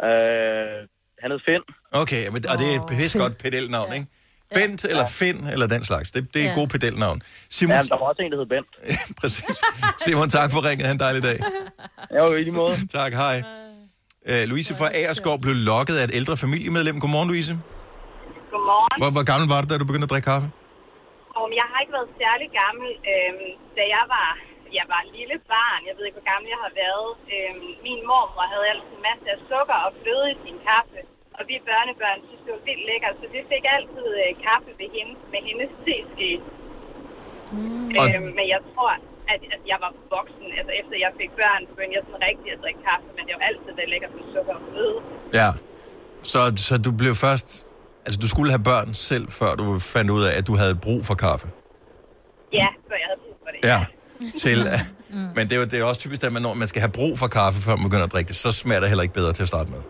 Øh, han hed Finn. Okay, men, og det er et pisse godt pedelnavn, ikke? Bent eller Finn eller den slags. Det, det er Ja. ja. gode pedelnavn. Simon, Ja, der var også en, der hed Bent. præcis. Simon, tak for ringet. Ha' en dejlig dag. Jo, i lige måde. Tak, hej. Uh, Louise fra Agerskov blev lokket af et ældre familiemedlem. Godmorgen, Louise. Godmorgen. Hvor, hvor gammel var du, da du begyndte at drikke kaffe? Om jeg har ikke været særlig gammel, øhm, da jeg var, jeg var lille barn. Jeg ved ikke, hvor gammel jeg har været. Øhm, min mormor havde altid en masse af sukker og fløde i sin kaffe. Og vi børnebørn synes, det var vildt lækkert, så vi fik altid øh, kaffe ved hende, med hendes teske. Mm. Øhm, men jeg tror, at, at jeg var voksen. Altså efter jeg fik børn, begyndte jeg sådan rigtig at drikke kaffe. Men det var altid det lækkert med sukker og fløde. Ja. Så, så du blev først... Altså, du skulle have børn selv, før du fandt ud af, at du havde brug for kaffe. Ja, før jeg havde brug for det. Ja. Til, men det er jo det er også typisk, at man, når man skal have brug for kaffe, før man begynder at drikke det, så smager det heller ikke bedre til at starte med.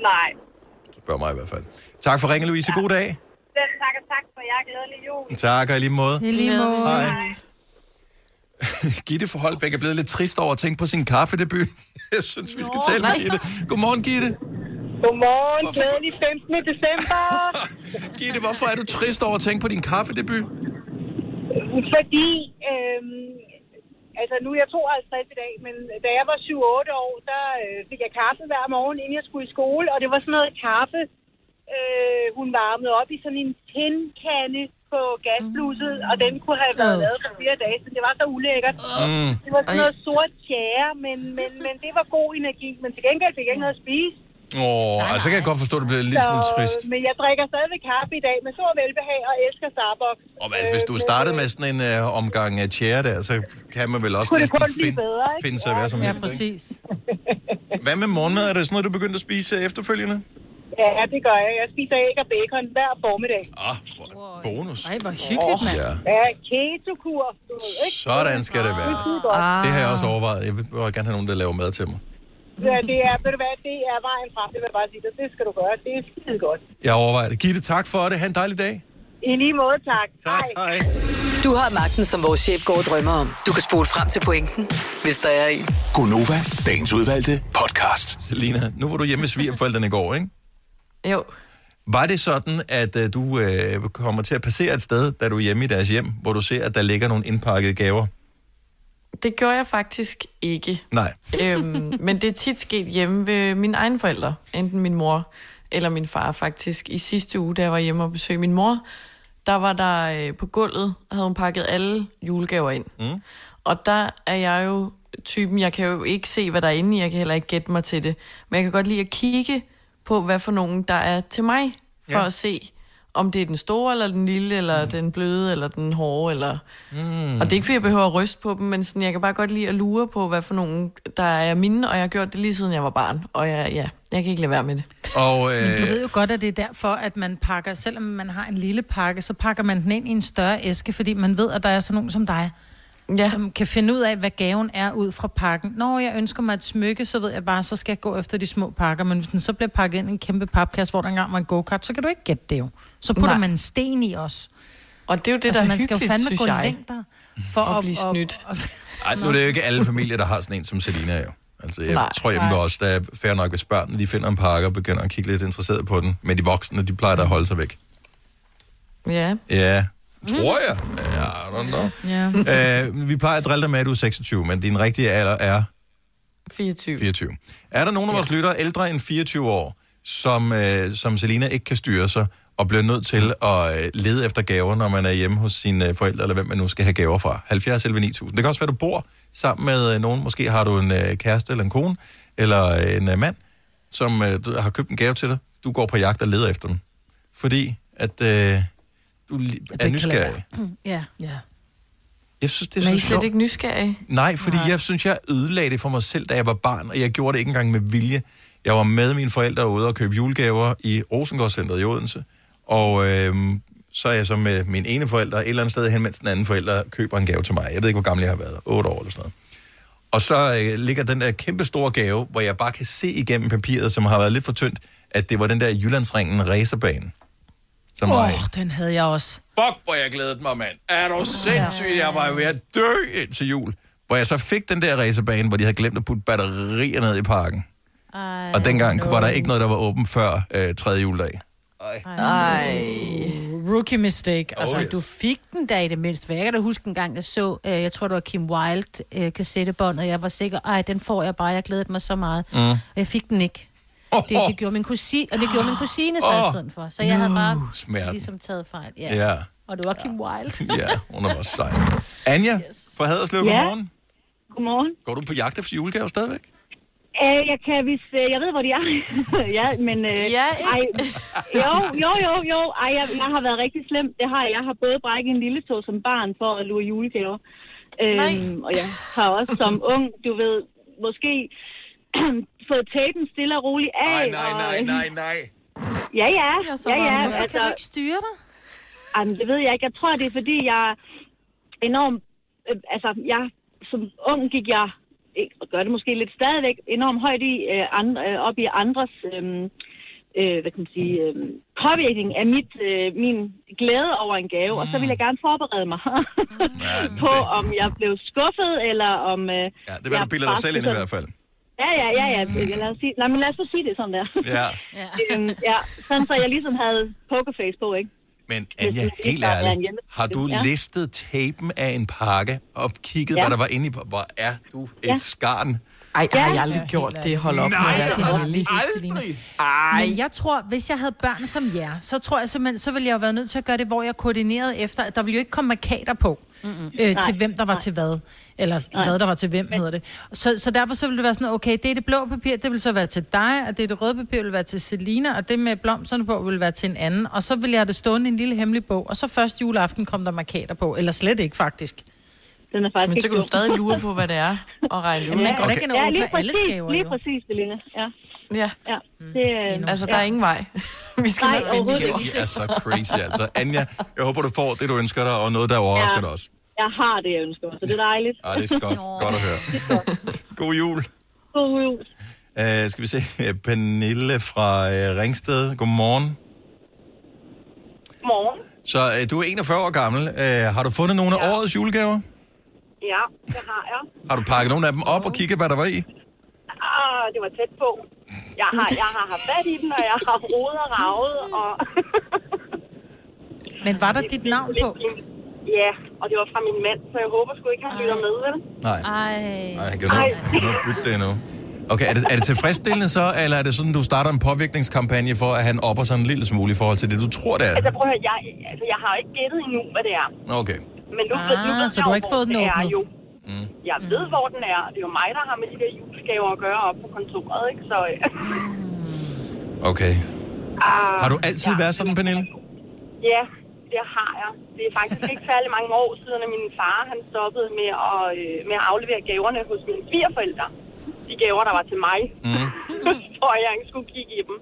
Nej. Du spørger mig i hvert fald. Tak for ringen, Louise. God dag. Selv tak og tak for jer. Glædelig jul. Tak, og i lige måde. I lige måde. Hej. Gitte for Holbæk er blevet lidt trist over at tænke på sin kaffedebut. Jeg synes, vi skal tale med Gitte. Godmorgen, Gitte. Godmorgen, glædelig 15. december. Gitte, hvorfor er du trist over at tænke på din kaffedebut? Fordi, øhm, altså nu er jeg 52 i dag, men da jeg var 7-8 år, der øh, fik jeg kaffe hver morgen, inden jeg skulle i skole, og det var sådan noget kaffe, øh, hun varmede op i sådan en tindkande på gasblusset, og den kunne have været Øh. lavet for flere dage, så det var så ulækkert. Mm. Det var sådan noget sort tjære, men, men, men det var god energi, men til gengæld fik jeg ikke noget at spise. Åh, altså, så kan jeg godt forstå, at det bliver lidt smule trist. men jeg drikker stadigvæk kaffe i dag med stor velbehag og elsker Starbucks. Og altså, hvis du startede med sådan en øh, omgang af tjære der, så kan man vel også Kunne det næsten finde, bedre, ikke? finde sig hvad som Ja, helst, ikke? præcis. Hvad med morgenmad? Er det sådan noget, du begyndte at spise efterfølgende? Ja, det gør jeg. Jeg spiser æg og bacon hver formiddag. Ah, bonus. Ej, hvor hyggeligt, mand. Ja. Ja, keto-kur, ikke? Sådan skal det være. Det er godt. Det har jeg også overvejet. Jeg vil bare gerne have nogen, der laver mad til mig. Ja, det er, ved du hvad, det er vejen frem, det vil jeg bare sige dig. Det skal du gøre. Det er skide godt. Jeg overvejer det. Gitte, tak for det. Ha' en dejlig dag. I lige måde, tak. Tak, hej. Du har magten, som vores chef går og drømmer om. Du kan spole frem til pointen, hvis der er en. Gonova, dagens udvalgte podcast. Selina, nu var du hjemme med svigerforældrene i går, ikke? Jo. Var det sådan, at uh, du uh, kommer til at passere et sted, da du er hjemme i deres hjem, hvor du ser, at der ligger nogle indpakkede gaver? Det gjorde jeg faktisk ikke. Nej. øhm, men det er tit sket hjemme ved mine egne forældre. Enten min mor eller min far faktisk. I sidste uge, da jeg var hjemme og besøgte min mor, der var der øh, på gulvet, havde hun pakket alle julegaver ind. Mm. Og der er jeg jo typen, jeg kan jo ikke se, hvad der er inde i, jeg kan heller ikke gætte mig til det. Men jeg kan godt lide at kigge på, hvad for nogen der er til mig, for Ja. at se, om det er den store, eller den lille, eller mm. den bløde, eller den hårde, eller... Mm. Og det er ikke, fordi jeg behøver at ryste på dem, men sådan, jeg kan bare godt lide at lure på, hvad for nogen, der er mine, og jeg har gjort det lige siden jeg var barn. Og jeg, ja, jeg kan ikke lade være med det. Og, Men du øh, ved jo godt, at det er derfor, at man pakker, selvom man har en lille pakke, så pakker man den ind i en større æske, fordi man ved, at der er sådan nogen som dig, ja. som kan finde ud af, hvad gaven er ud fra pakken. Når jeg ønsker mig et smykke, så ved jeg bare, så skal jeg gå efter de små pakker. Men hvis den så bliver pakket ind i en kæmpe papkasse, hvor der engang var en go-kart, så kan du ikke gætte det jo. Så putter Nej. man en sten i os. Og det er jo det, der er man skal jo fandme synes gå jeg. længder for At at, blive snydt. ej, nu er det jo ikke alle familier, der har sådan en som Selina jo. Altså, jeg Nej. tror hjemme os, der er fair nok, hvis børnene de finder en pakke og begynder at kigge lidt interesseret på den. Men de voksne, de plejer da at holde sig væk. Ja. Ja, tror jeg. Ja, I don't know. Ja. Øh, vi plejer at drille dig med, at du er 26, men din rigtige alder er 24. 24. Er der nogen af vores lyttere ældre end 24 år, som, øh, som Selina ikke kan styre sig, og bliver nødt til at øh, lede efter gaver, når man er hjemme hos sine øh, forældre, eller hvem man nu skal have gaver fra? 70 11 9000. Det kan også være, du bor sammen med øh, nogen. Måske har du en kæreste eller en kone, eller en mand, som har købt en gave til dig. Du går på jagt og leder efter den. Fordi at øh, du er nysgerrig. Ja. ja. Jeg synes, det er Men I er slet ikke nysgerrige. Nej, fordi Nej. jeg synes, jeg ødelagde det for mig selv, da jeg var barn, og jeg gjorde det ikke engang med vilje. Jeg var med mine forældre ude og købe julegaver i Rosengårdscenteret i Odense, og øhm, så er jeg så med min ene forælder et eller andet sted hen, mens den anden forælder køber en gave til mig. Jeg ved ikke, hvor gammel jeg har været. 8 år eller sådan noget. Og så øh, ligger den der kæmpe store gave, hvor jeg bare kan se igennem papiret, som har været lidt for tyndt, at det var den der Jyllandsringen racerbane. Som Åh, var oh, den havde jeg også. Fuck, hvor jeg glædede mig, mand. Er du sindssyg? Jeg var ved at dø ind til jul. Hvor jeg så fik den der racerbane, hvor de havde glemt at putte batterier ned i parken. Ej, Og dengang no. var der ikke noget, der var åben før øh, tredje juledag. Ej. Rookie mistake. Oh, Altså, Altså, du fik den da i det mindste. Jeg kan da huske en gang, jeg så, øh, jeg tror det var Kim Wilde øh, kassettebånd, og jeg var sikker, ej, den får jeg bare, jeg glædede mig så meget. Mm. Og jeg fik den ikke. Det, det gjorde min kusine, og det gjorde min kusine så Åh, i stedet for. Så jeg havde bare smerten. ligesom taget fejl. Ja. Ja. Og det var Kim Wilde. Ja, hun er også sej. Anja yes. fra Haderslev, Ja. godmorgen. Godmorgen. Går du på jagt efter julegave stadigvæk? Øh, jeg kan hvis øh, jeg ved, hvor de er. ja, men... Øh, ja, ej, jo, jo, jo, jo. Ej, jeg, jeg har været rigtig slem. Det har jeg. Jeg har både brækket en lille tog som barn for at lure julegaver. Øhm, og jeg har også som ung, du ved, måske fået tapen stille og roligt af. Nej, nej, nej, nej, nej. Ja, ja. ja, ja. Hvorfor kan du ikke styre dig? Jamen, det ved jeg ikke. Jeg tror, det er fordi, jeg er enormt... Øh, altså, jeg, som ung gik jeg, ikke, og gør det måske lidt stadigvæk, enormt højt i, øh, andre, øh, op i andres... Øh, øh, hvad kan man sige, øh, påvirkning af mit, øh, min glæde over en gave, mm. og så vil jeg gerne forberede mig på, om jeg blev skuffet, eller om... Øh, Ja, det var du bilder dig selv ind i hvert fald. Ja, ja, ja, ja. Lad os sige, nej, men lad os så sige det sådan der. Ja. ja. øhm, ja. Sådan, så jeg ligesom havde pokerface på, ikke? Men Anja, det helt ærligt, har du Ja. listet tapen af en pakke og kigget, Ja. hvad der var inde i? Hvor er du et Ja. skarn? Ej, Ja. har jeg aldrig gjort det. Hold op. Nej, med at jeg være har så heldig. aldrig. Men jeg tror, hvis jeg havde børn som jer, så tror jeg simpelthen, så ville jeg jo være nødt til at gøre det, hvor jeg koordinerede efter, at der ville jo ikke komme markader på. Øh, til Nej, hvem der var til hvad. Eller Nej. hvad der var til hvem, hedder det. Så, så derfor så vil det være sådan, okay, det er det blå papir, det vil så være til dig, og det er det røde papir, vil være til Selina, og det med blomsterne på vil være til en anden. Og så vil jeg have det stående i en lille hemmelig bog, og så først juleaften kom der markader på. Eller slet ikke, faktisk. Den er faktisk Men så kan du stadig lure på, hvad det er, og regne det ud. Jamen, man ikke? kan da ikke og Ja, lige alle præcis, gaver, lige jo. præcis, Selina. Ja. Ja. ja. Det, øh, Altså, der er ingen vej. Vi skal Nej, nok finde overhovedet de gaver. I er så crazy, altså. Anja, jeg håber, du får det, du ønsker dig, og noget, der overrasker Ja. dig også. Jeg har det, jeg ønsker mig, så det er dejligt. Ej, det er godt, godt at høre. God jul. God jul. Uh, skal vi se, Pernille fra uh, Ringsted. Godmorgen. Morgen. Så uh, du er 41 år gammel. Uh, har du fundet nogle af årets julegaver? Ja, det har jeg. Har du pakket nogle af dem op og kigget, hvad der var i? Ah, det var tæt på. Jeg har, jeg har haft fat i den, og jeg har rodet og ravet, og... Men var der dit navn på? Ja, og det var fra min mand, så jeg håber sgu ikke, han lytter med, vel? Nej. Ej. Nej, han kan nu, kan nu bytte det endnu. Okay, er det, er det tilfredsstillende så, eller er det sådan, du starter en påvirkningskampagne for, at han opper sig en lille smule i forhold til det, du tror, det er? Altså, prøv at høre, jeg, altså, jeg har ikke gættet endnu, hvad det er. Okay. Men nu, ved, nu Ah, ved så jeg du har jo, ikke hvor fået den det er åbnet? jo. Mm. Jeg ved, hvor den er. Det er jo mig, der har med de der julegaver at gøre op på kontoret, ikke? Så, Okay. ah, Har du altid været sådan, Pernille? Ja, det har jeg. Det er faktisk ikke særlig mange år siden, at min far han stoppede med at, øh, med at aflevere gaverne hos mine svigerforældre. De gaver, der var til mig. Mm. for jeg ikke skulle kigge i dem.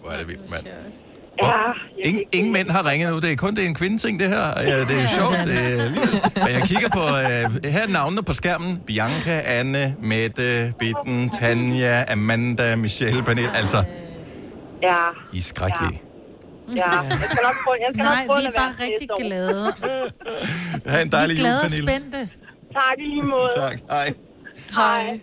Hvor er det vildt, mand. Ja, Ingen, ingen mænd har ringet nu. Det er kun det er en kvindeting, det her. Ja, det er sjovt. Det er lige... Og jeg kigger på... Øh, her er navnene på skærmen. Bianca, Anne, Mette, Bitten, Tanja, Amanda, Michelle, Pernille. Altså, ja, I er skrækkelige. ja. Jeg skal nok prøve, jeg skal Nej, nok prøve vi er bare rigtig glade. Ha' en Vi dejlig er jul, glade og Pernille. spændte. Tak i lige måde. Tak. Hej. Hej.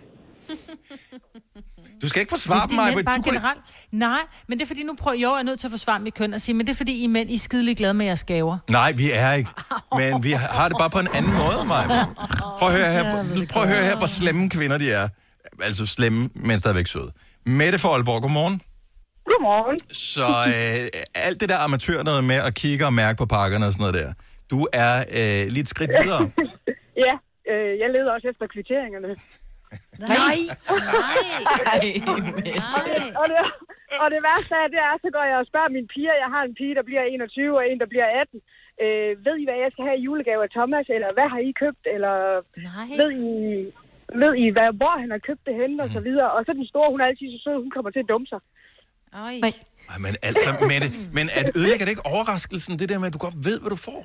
Du skal ikke forsvare dem, Fordi Maja. bare Du kunne ikke... generelt... Nej, men det er fordi, nu prøver jo, jeg er nødt til at forsvare mit køn og sige, men det er fordi, I mænd, I er skidelig glade med jeres gaver. Nej, vi er ikke. Men vi har det bare på en anden måde, Maja. Prøv at høre her, prøv at høre her hvor slemme kvinder de er. Altså slemme, men stadigvæk søde. Mette fra Aalborg, godmorgen. Godmorgen. Så øh, alt det der amatør noget med at kigge og mærke på pakkerne og sådan noget der. Du er øh, lige et skridt videre. Ja, øh, jeg leder også efter kvitteringerne. Nej! Og det, og, det, og det værste af det er, så går jeg og spørger mine piger. Jeg har en pige, der bliver 21 og en, der bliver 18. Øh, ved I, hvad jeg skal have i julegave af Thomas? Eller hvad har I købt? Eller Nej. ved I, ved I hvad, hvor han har købt det henne? Og så videre. Og så den store, hun er altid så sød, hun kommer til at dumme sig. Ej, men altså, Mette, men at ødelægger det ikke overraskelsen, det der med, at du godt ved, hvad du får?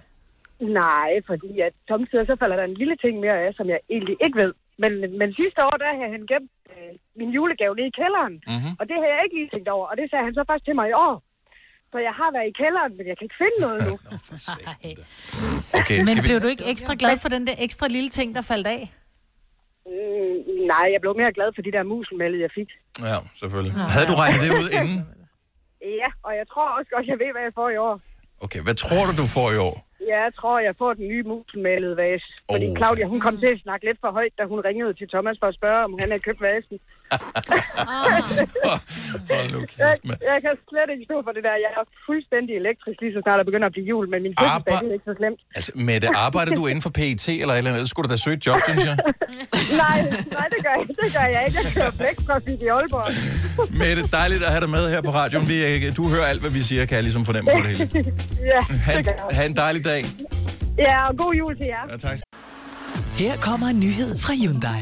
Nej, fordi at samtidig så falder der en lille ting mere af, som jeg egentlig ikke ved. Men, men sidste år, der havde han gemt øh, min julegave nede i kælderen. Mm-hmm. Og det har jeg ikke lige tænkt over. Og det sagde han så først til mig i år. Så jeg har været i kælderen, men jeg kan ikke finde noget nu. Okay, Men vi... blev du ikke ekstra glad for den der ekstra lille ting, der faldt af? Mm, nej, jeg blev mere glad for de der muselmælde, jeg fik. Ja, selvfølgelig. Havde du regnet det ud inden? Ja, og jeg tror også godt, jeg ved, hvad jeg får i år. Okay, hvad tror du, du får i år? Ja, Jeg tror, jeg får den nye muselmalede vase. Fordi Oh. Claudia, hun kom til at snakke lidt for højt, da hun ringede til Thomas for at spørge, om han havde købt vasen. Hold nu Jeg, jeg kan slet ikke stå for det der. Jeg er fuldstændig elektrisk, lige så snart der begynder at blive jul, men min fødselsdag Arbe- det er ikke så slemt. Altså, Mette, arbejder du inden for PET eller et eller andet? Skulle du da søge et job, synes jeg. nej, nej, det gør jeg, det gør jeg ikke. Jeg kører blækprofit i Aalborg. Mette, dejligt at have dig med her på radioen. Vi, øh, du hører alt, hvad vi siger, kan jeg ligesom fornemme på det hele. ja, Ha, det gør jeg. ha en dejlig dag. Ja, og god jul til jer. Ja, tak. Her kommer en nyhed fra Hyundai.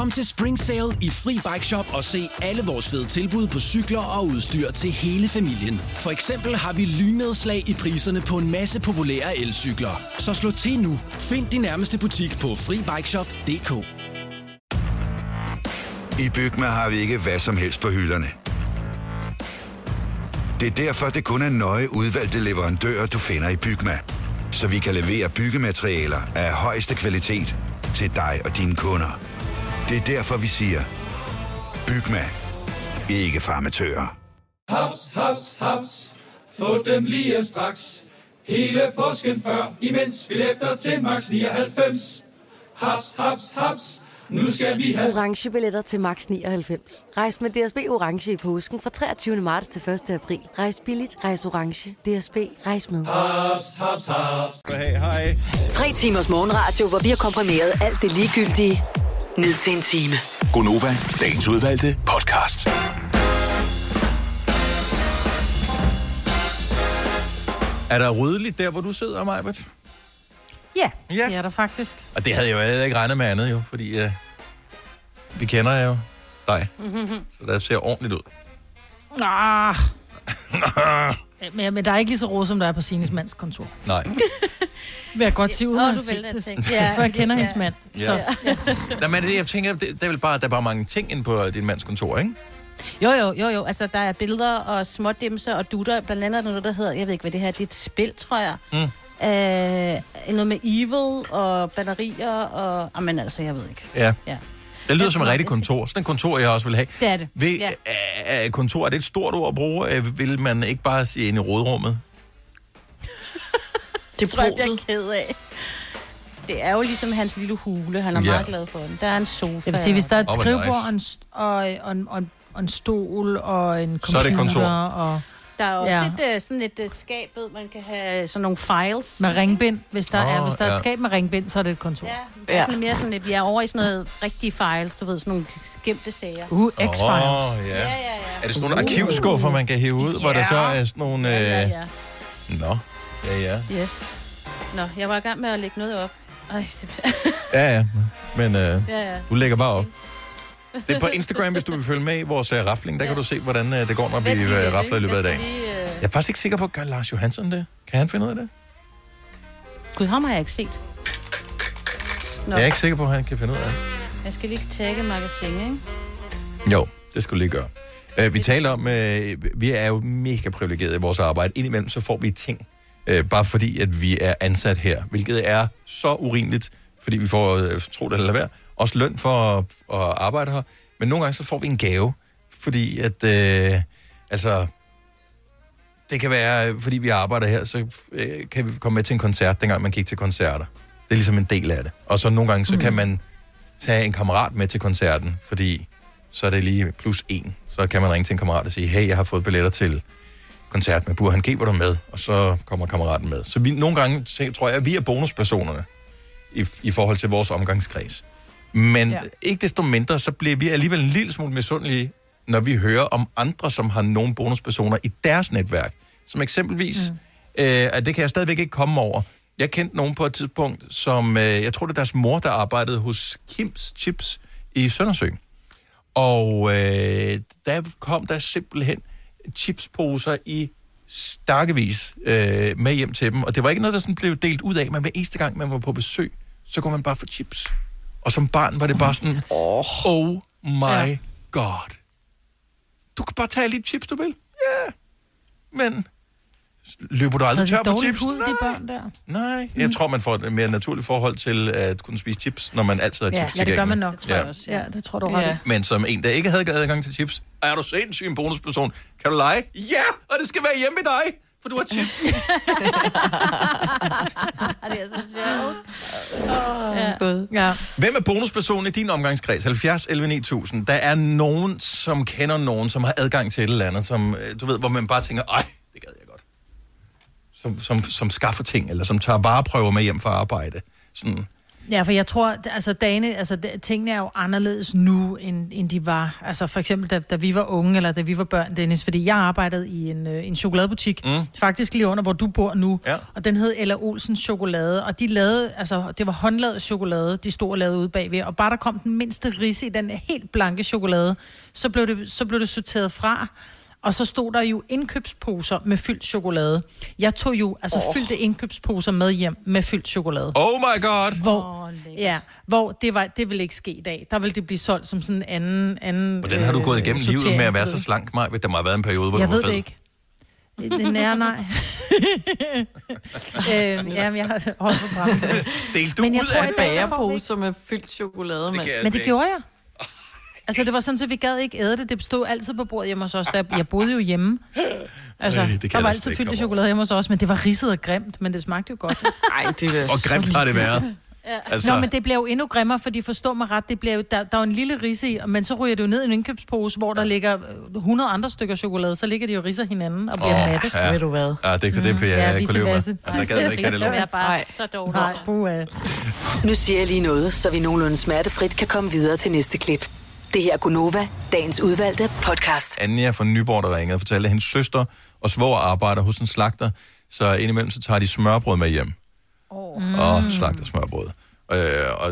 Kom til Spring Sale i Fri Bike Shop og se alle vores fede tilbud på cykler og udstyr til hele familien. For eksempel har vi lynedslag i priserne på en masse populære elcykler. Så slå til nu. Find din nærmeste butik på FriBikeShop.dk I Bygma har vi ikke hvad som helst på hylderne. Det er derfor, det kun er nøje udvalgte leverandører, du finder i Bygma. Så vi kan levere byggematerialer af højeste kvalitet til dig og dine kunder. Det er derfor, vi siger, Bygma. Ikke farmatører. Haps, haps, haps. Få dem lige straks. Hele påsken før, imens billetter til max 99. Haps, haps, haps. Nu skal vi have... Orange billetter til max 99. Rejs med DSB Orange i påsken fra 23. marts til 1. april. Rejs billigt, rejs orange. DSB, rejs med. Haps, haps, haps. Hey, hej. Tre timers morgenradio, hvor vi har komprimeret alt det ligegyldige ned til en time. Gonova, dagens udvalgte podcast. Er der ryddeligt der, hvor du sidder, Majbert? Ja, Ja. det er der faktisk. Og det havde jeg jo heller ikke regnet med andet, jo, fordi uh, vi kender jo dig, så det ser ordentligt ud. Ah. men, men der er ikke lige så råd, som der er på Sines mands kontor. Nej. Vil jeg godt sige, uden at du have det. Ja, For jeg kender ja. hendes mand. Ja. Så, ja. Nej, men det, jeg tænker, det, det er vel bare, at der er bare mange ting inde på din mands kontor, ikke? Jo, jo, jo, jo. Altså, der er billeder og smådimser og dutter. Blandt andet der noget, der hedder, jeg ved ikke, hvad det her er, det er et spil, tror jeg. Mm. Øh, noget med evil og batterier og... Jamen altså, jeg ved ikke. Ja. Ja. Det lyder som et rigtigt kontor. Sådan et kontor, jeg også vil have. Det er det. Ved, Ja. er, er kontor, er det et stort ord at bruge? Øh, Vil man ikke bare sige ind i rådrummet? Det tror jeg, jeg bliver ked af. Det er jo ligesom hans lille hule. Han er Ja. meget glad for den. Der er en sofa. Jeg vil sige, hvis der er et hvor skrivebord nice. og, en, og, og, en, og, en, og en stol og en computer Så er det kontor. og Der er også Ja. et, øh, sådan et øh, skab, ved, man kan have sådan nogle files. med ringbind. Hvis der, Åh, er, hvis der er ja. et skab med ringbind, så er det et kontor. Ja, det er Ja. sådan mere sådan, at vi er over i sådan noget rigtige files, du ved, sådan nogle gemte sager. Uh, X-Files. Åh, ja. Ja, ja, ja. Er det sådan nogle arkivskuffer, man kan hæve ud, hvor der så er sådan nogle... Øh... Ja, ja, ja. Nå, ja, ja. Yes. Nå, jeg var i gang med at lægge noget op. Ej, det... Ja, ja. Men øh, Ja, ja. du lægger bare op. Det er på Instagram, hvis du vil følge med i vores uh, rafling. Der kan du se, hvordan uh, det går, når vi uh, rafler i løbet af Jeg dagen. lige, øh, Jeg er faktisk ikke sikker på, gør Lars Johansson det? Kan han finde ud af det? Gud, ham har jeg ikke set. Nå, Jeg er ikke sikker på, at han kan finde ud af det. jeg skal lige tagge magasin, ikke? Jo, det skulle du lige gøre. Uh, vi taler om, uh, vi er jo mega privilegerede i vores arbejde. Indimellem så får vi ting, uh, bare fordi, at vi er ansat her, hvilket er så urimeligt, fordi vi får, uh, tro det eller hvad, også løn for at, at arbejde her. Men nogle gange så får vi en gave, fordi at, uh, altså, det kan være, fordi vi arbejder her, så uh, kan vi komme med til en koncert, dengang man gik til koncerter. Det er ligesom en del af det. Og så nogle gange, så mm. kan man tage en kammerat med til koncerten, fordi så er det lige plus en. Så kan man ringe til en kammerat og sige, hey, jeg har fået billetter til koncert med Burhan G, hvor du med? Og så kommer kammeraten med. Så vi, nogle gange tror jeg, at vi er bonuspersonerne i, i forhold til vores omgangskreds. Men ja. Ikke desto mindre, så bliver vi alligevel en lille smule misundelige, når vi hører om andre, som har nogle bonuspersoner i deres netværk. Som eksempelvis, mm. øh, at det kan jeg stadigvæk ikke komme over. Jeg kendte nogen på et tidspunkt, som, øh, jeg tror det er deres mor, der arbejdede hos Kims Chips i Søndersø. Og øh, der kom der simpelthen chipsposer i stakkevis øh, med hjem til dem. Og det var ikke noget, der sådan blev delt ud af, men hver eneste gang, man var på besøg, så kunne man bare få chips. Og som barn var det bare sådan, oh my Ja. god. Du kan bare tage lidt chips, du vil. Ja. Yeah. Men løber du aldrig tør for chips? hud, de børn der? Nej, jeg tror, man får et mere naturligt forhold til at kunne spise chips, når man altid har Ja, chips ja, det gør man nok, tror jeg også. Ja, det tror du ret Ja. i. Men som en, der ikke havde adgang til chips, er du sindssyg en bonusperson. Kan du lege? Ja, og det skal være hjemme ved dig, for du har chips. det er så sjovt. Ja. God. Ja. Hvem er bonuspersonen i din omgangskreds? 70 11 9000. Der er nogen, som kender nogen, som har adgang til et eller andet, som, øh, du ved, hvor man bare tænker, ej, det gad jeg godt. Som, som, som skaffer ting, eller som tager vareprøver med hjem fra arbejde. Sådan, Ja, for jeg tror, altså dagene, altså tingene er jo anderledes nu, end, end de var. Altså for eksempel, da, da vi var unge, eller da vi var børn, Dennis. Fordi jeg arbejdede i en, øh, en chokoladebutik, mm. faktisk lige under, hvor du bor nu. Ja. Og den hed Ella Olsen Chokolade. Og de lavede, altså det var håndlavet chokolade, de stod og lavede ude bagved. Og bare der kom den mindste rise i den helt blanke chokolade, så blev det, så blev det sorteret fra. Og så stod der jo indkøbsposer med fyldt chokolade. Jeg tog jo altså oh. fyldte indkøbsposer med hjem med fyldt chokolade. oh my god! Hvor, ja, hvor det, var, det ville ikke ske i dag. Der ville det blive solgt som sådan en anden... anden Hvordan har du gået igennem livet med at være så slank, Maj? Der må have været en periode, hvor Jeg du var ved fed. det ikke. Den er nej. øhm, jamen, jeg har holdt på bremsen. Delte du Men jeg ud tror, af det? ikke- Bagerposer med fyldt chokolade, mand. jeg Men det ikke. gjorde jeg. Altså, det var sådan, at vi gad ikke æde det. Det stod altid på bordet hjemme hos os. Der, jeg boede jo hjemme. Altså, Ej, det kan der jeg var altid ikke fyldt chokolade hjemme hos os, men det var ridset og grimt, men det smagte jo godt. Nej, det er Og grimt har det været. Altså... Altså- Nå, men det bliver jo endnu grimmere, fordi forstå mig ret, det bliver jo, der, der er jo en lille risse i, men så ryger det jo ned i en indkøbspose, hvor der ligger øh, 100 andre stykker chokolade, så ligger de jo ridser hinanden og bliver Åh, matte. ja. Ved du hvad? Ja, det, det, det vil jeg Ja, ja, kunne leve med. Altså, jeg gad ikke have det Det er bare så dårligt. Nej, buha. Nu siger jeg lige noget, så vi nogenlunde smertefrit kan komme videre til næste klip. Det her er Gunova, dagens udvalgte podcast. Anja fra Nyborg, der ringede og fortalte, at hendes søster og svoger arbejder hos en slagter, så indimellem så tager de smørbrød med hjem. Oh. Og slagter smørbrød. Øh, og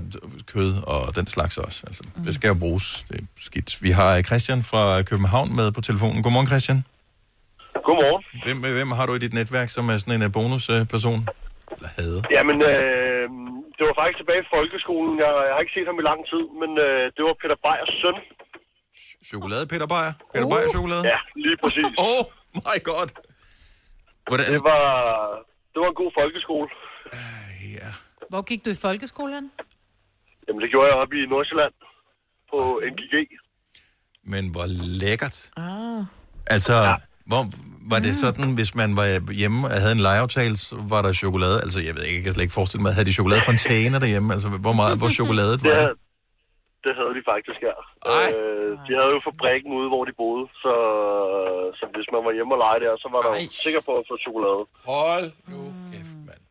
kød og den slags også. Altså, mm. Det skal jo bruges. Det er skidt. Vi har Christian fra København med på telefonen. Godmorgen, Christian. Godmorgen. Hvem, hvem har du i dit netværk, som er sådan en øh, bonusperson? Eller havde? Jamen, øh, det var faktisk tilbage i folkeskolen. Jeg, jeg har ikke set ham i lang tid, men øh, det var Peter Bejers søn. Chokolade, Peter Beyer? Peter uh. Beyer chokolade? Ja, lige præcis. Oh my god. Hvordan? Det var, det var en god folkeskole. Hvor gik du i folkeskolen? Jamen, det gjorde jeg op i Nordsjælland på NGG. Men hvor lækkert. Ah. Altså, ja. hvor, var det sådan, hvis man var hjemme og havde en legeaftale, så var der chokolade? Altså, jeg ved ikke, jeg kan slet ikke forestille mig, havde de chokoladefontæner derhjemme? Altså, hvor meget, hvor chokolade Det, var det? havde, det havde de faktisk her. Øh, de havde jo fabrikken ude, hvor de boede, så, så hvis man var hjemme og lege der, så var der sikker på at få chokolade. Hold nu kæft, mand.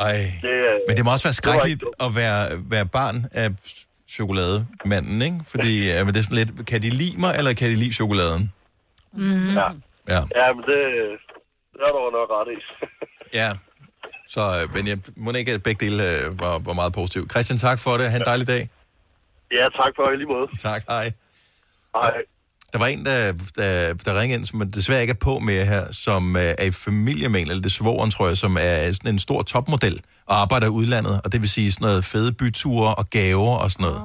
Ej. Det, Men det må også være det skrækkeligt at være, være barn af chokolademanden, ikke? Fordi øh, men det er sådan lidt, kan de lide mig, eller kan de lide chokoladen? Mm. Ja. Ja. Ja, men det, det er der nok ret i. Ja. Så, øh, men jeg må ikke, at begge dele øh, var, var meget positivt. Christian, tak for det. Ha' en dejlig dag. ja, tak for i lige måde. Tak, hej. Hej. Der var en, der, der, der ringede ind, som desværre ikke er på mere her, som øh, er i familie med en, eller det svogeren, tror jeg, som er sådan en stor topmodel og arbejder i udlandet, og det vil sige sådan noget fede byture og gaver og sådan noget.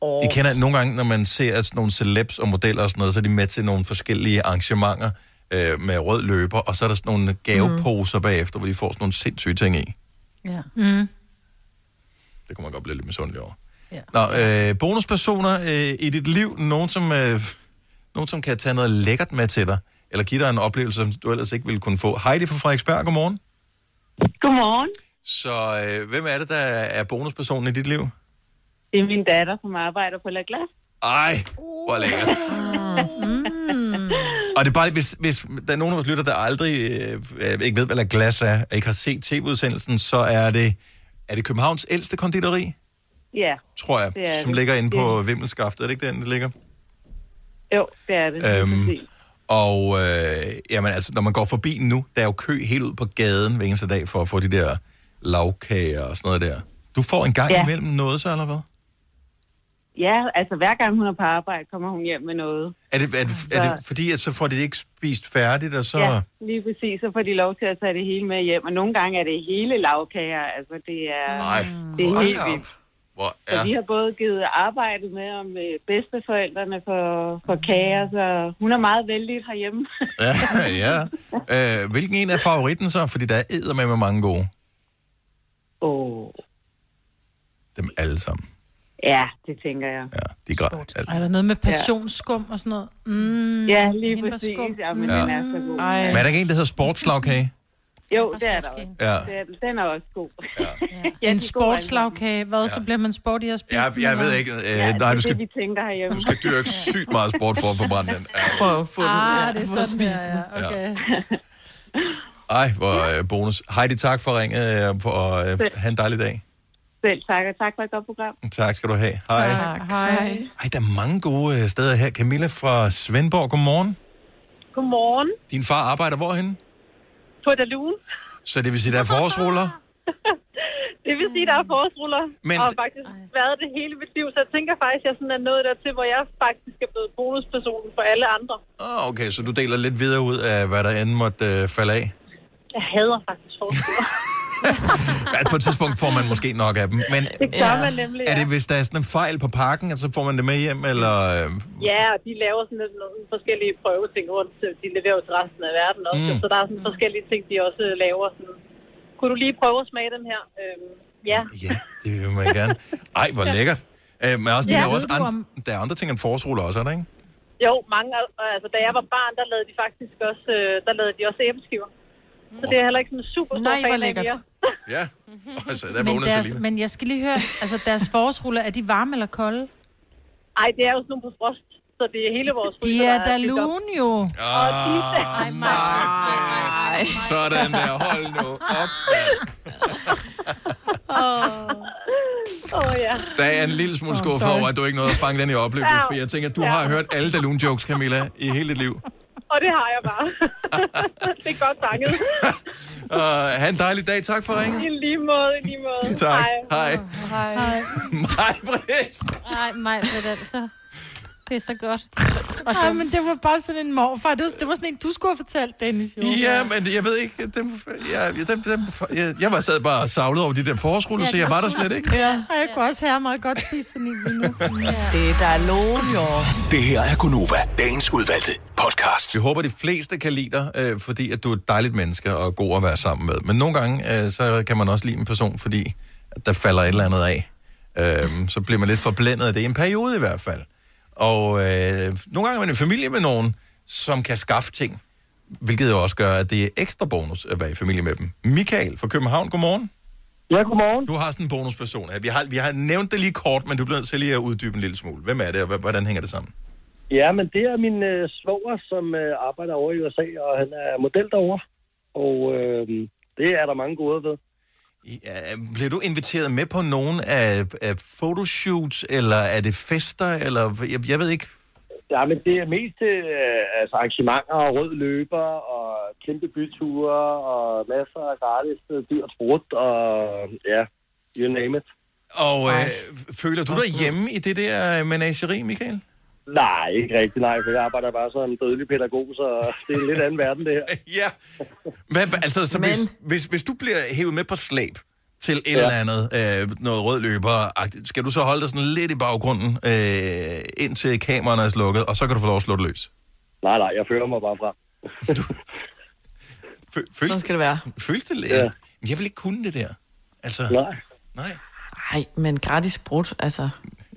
Oh. I kender nogle gange, når man ser sådan nogle celebs og modeller og sådan noget, så er de med til nogle forskellige arrangementer øh, med rød løber, og så er der sådan nogle gaveposer mm. bagefter, hvor de får sådan nogle sindssyge ting i. Ja. Mm. Det kunne man godt blive lidt misundelig over. Ja. Nå, øh, bonuspersoner øh, i dit liv, nogen som, øh, nogen som kan tage noget lækkert med til dig, eller give dig en oplevelse, som du ellers ikke ville kunne få. Heidi fra Frederiksberg, godmorgen. Godmorgen. Så øh, hvem er det, der er bonuspersonen i dit liv? Det er min datter, som arbejder på La Glace. Ej, hvor lækkert. Mm. Og det er bare, hvis, hvis der er nogen af vores lytter, der aldrig øh, ikke ved, hvad La Glace er, og ikke har set tv-udsendelsen, så er det, er det Københavns ældste konditori, Ja, tror jeg, Det som det. ligger inde på Det- Vimmelskaftet. Er det ikke den, det ligger? jo, det er det. Øhm, Øhm. Og øh, jamen, altså, når man går forbi nu, der er jo kø helt ud på gaden hver eneste dag for at få de der lavkager og sådan noget der. Du får en gang Ja. imellem noget så, eller hvad? Ja, altså hver gang hun er på arbejde, kommer hun hjem med noget. Er det, er det, er det fordi, at så får de det ikke spist færdigt, og så... Ja, lige præcis. Så får de lov til at tage det hele med hjem. Og nogle gange er det hele lavkager. Altså, det er, Nej, det er helt vildt. Hvor Så vi har både givet arbejde med om øh, bedsteforældrene for, for kager, så hun er meget vældig herhjemme. Ja, ja. Øh, hvilken en er favoritten så? Fordi der er med med mange gode. Åh. Dem alle sammen. Ja, det tænker jeg. Ja, de er godt. Er der noget med passionsskum og sådan noget? Mm, Ja, lige præcis. Ja. den er så god. Ej. Men er der ikke en, der hedder sportslagkage? Jo, det er der også. Ja. Den, den er også god. Ja. Ja, en sportslagkage. Hvad, så bliver man sport i at spise Ja, den, jeg ved ikke. Øh, Ja, nej, du skal, det, vi tænker herhjemme. du skal dyrke sygt meget sport for at få brændt den. Ja. For at få den. Ah, ja, det er sådan den. ja. Okay. Ej, hvor øh, bonus. Heidi, tak for at ringe øh, for at øh, have en dejlig dag. Selv tak, og tak for et godt program. Tak skal du have. Hej. Hej. Ej, der er mange gode øh, steder her. Camilla fra Svendborg, godmorgen. Godmorgen. Din far arbejder hvorhen? På Dalun. Så det vil sige, der er forårsruller? Det vil sige, der er forårsruller. Men- Og har faktisk været det hele mit liv. Så jeg tænker faktisk, at jeg sådan er nået dertil, hvor jeg faktisk er blevet bonuspersonen for alle andre. Ah, okay, så du deler lidt videre ud af, hvad der end måtte øh, falde af. Jeg hader faktisk forårsruller. Ja, på et tidspunkt får man måske nok af dem. Men Det gør man nemlig, er ja. det, hvis der er sådan en fejl på pakken, at så får man det med hjem, eller... Øh, Ja, og de laver sådan lidt nogle forskellige prøveting rundt. så De leverer jo til resten af verden også. Mm. Så der er sådan forskellige ting, de også øh, laver. Sådan. Kunne du lige prøve at smage den her? Øhm, ja. det vil man gerne. Ej, hvor lækkert. Øh, men også, de Ja. ja, også du andre, der er andre ting end forårsruller også, er der ikke? Jo, mange, altså da jeg var barn, der lavede de faktisk også, øh, der lavede de også æbleskiver. Så det er heller ikke sådan en super stor Nej, hvor fan af lækkert. mere. Ja. Altså, der Men, vågner deres, Selina. men jeg skal lige høre, altså deres forårsruller, er de varme eller kolde? Ej, det er jo sådan nogle på frost, så det er hele vores De fryser, er der da fyldt op. lune jo. De Ah, nej. Sådan der, hold nu op. Åh, oh, ja. Der er en lille smule skuffet over, at du ikke nåede at fange den i Ja. for jeg tænker, du har hørt alle Dalun jokes, Camilla, i hele dit liv. Og det har jeg bare. det er godt fanget. Uh, ha' en dejlig dag. Tak for ringen. I lige måde, i lige måde. Tak. Hej. Hej. Hej. Mig, Britt. Nej, mig, er altså. Det er så godt. Nej, men det var bare sådan en morfar. Det var, det var sådan en, du skulle have fortalt, Dennis. Jo. Ja, men jeg ved ikke, dem, jeg, dem, dem, jeg, jeg var sad bare savlet over de der forårsruller, så jeg var der slet ikke. Ja, og jeg kunne også have meget godt spise sådan en lige nu. Det er der lån, jo. Det her er Gunova, dagens udvalgte podcast. Vi håber, de fleste kan lide dig, øh, fordi at du er et dejligt menneske og god at være sammen med. Men nogle gange, øh, så kan man også lide en person, fordi at der falder et eller andet af. Øh, så bliver man lidt forblændet af det, i en periode i hvert fald. Og øh, nogle gange er man i familie med nogen, som kan skaffe ting, hvilket jo også gør, at det er ekstra bonus at være i familie med dem. Michael fra København, godmorgen. Ja, godmorgen. Du har sådan en bonusperson. Vi har, vi har nævnt det lige kort, men du bliver nødt til lige at uddybe en lille smule. Hvem er det, og hvordan hænger det sammen? Ja, men det er min øh, svoger, som øh, arbejder over i USA, og han er model derovre. Og øh, det er der mange gode ved. Ja, bliver du inviteret med på nogen af, af photoshoots, eller er det fester, eller jeg, jeg ved ikke. Ja, men det er mest øh, altså arrangementer og rød løber og kæmpe byture og masser af gratis øh, dyrt sprut og ja, you name it. Og øh, føler du dig hjemme i det der menageri, Michael? Nej, ikke rigtigt nej, for jeg arbejder bare som en dødelig pædagog, så det er en lidt anden verden, det her. ja. Hvad, altså, så hvis, hvis, hvis du bliver hævet med på slæb til et ja. eller andet, øh, noget rød løber, skal du så holde dig sådan lidt i baggrunden, øh, indtil kameraerne er slukket, og så kan du få lov at slå det løs? Nej, nej, jeg føler mig bare fra. Føles, Sådan skal det være. Føles det lidt? Ja. Jeg vil ikke kunne det der. Altså, nej. Nej. Nej, men gratis brud, altså.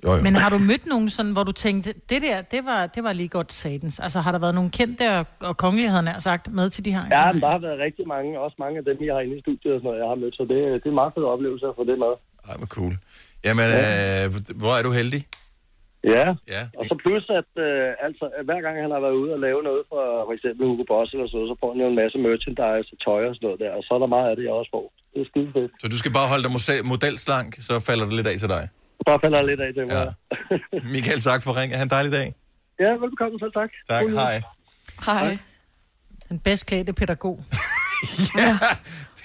Jo, jo. Men har du mødt nogen sådan, hvor du tænkte, det der, det var, det var lige godt satans? Altså har der været nogle kendte og, og kongelige, havde nær sagt, med til de her? Ja, men der har været rigtig mange, også mange af dem, jeg har inde i studiet og sådan noget, jeg har mødt, så det, det er en meget fed oplevelse at få det med. Ej, hvor cool. Jamen, øh, hvor er du heldig? Ja, ja. og så plus, at øh, altså, at hver gang han har været ude og lave noget for for eksempel Hugo Boss eller så, så får han jo en masse merchandise og tøj og sådan noget der, og så er der meget af det, jeg også får. Det er skide fedt. Så du skal bare holde dig model- modelslank, så falder det lidt af til dig. Bare falder lidt af mig. Ja. Michael, tak for ringen. Ha' en dejlig dag. Ja, velbekomme selv, tak. Tak, God hej. Hej. Den bedst klædte pædagog.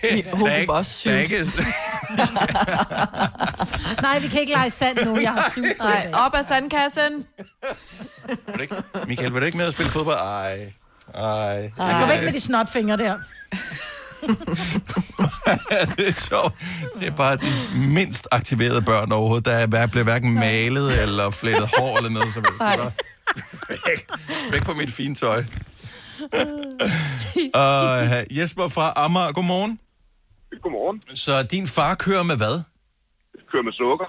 Det, Hugo der er ikke, er ikke, Nej, vi kan ikke lege sand nu. Jeg har syv. Nej, op af sandkassen. vil ikke, Michael, vil du ikke med at spille fodbold? Ej. Ej. Gå væk med de snotfingre der. det er sjovt. Det er bare de mindst aktiverede børn overhovedet. Der er, hver- bliver hverken malet eller flettet hår eller noget som helst. Væk, væk fra mit fine tøj. uh, Jesper fra Amager, godmorgen. Godmorgen. Så din far kører med hvad? Kører med sukker.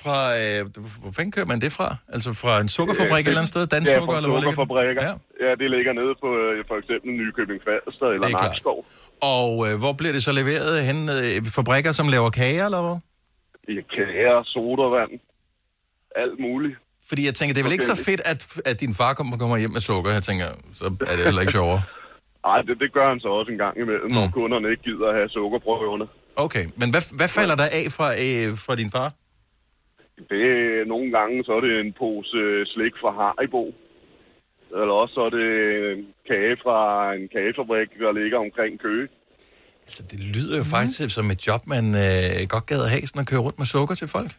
Fra, øh, hvor fanden kører man det fra? Altså fra en sukkerfabrik et eller andet sted? Dansk ja, sukker, fra eller hvor ligger det? sukkerfabrikker. Ja. ja, det ligger nede på øh, for eksempel Nykøbing Falster eller er. Nakskov. Og øh, hvor bliver det så leveret hen? Øh, fabrikker, som laver kager, eller hvad? I kager, sodavand, alt muligt. Fordi jeg tænker, det er vel ikke så fedt, at, at din far kommer, kommer hjem med sukker. Jeg tænker, så er det heller ikke sjovere. Nej, det, det gør han så også en gang imellem, mm. når kunderne ikke gider at have sukkerprøverne. Okay, men hvad, hvad falder der af fra, øh, fra din far? Det er nogle gange, så er det en pose øh, slik fra Haribo. Eller også så er det en kage fra en kagefabrik, der ligger omkring Køge. Altså, det lyder jo faktisk som et job, man øh, godt gad at have, sådan at køre rundt med sukker til folk.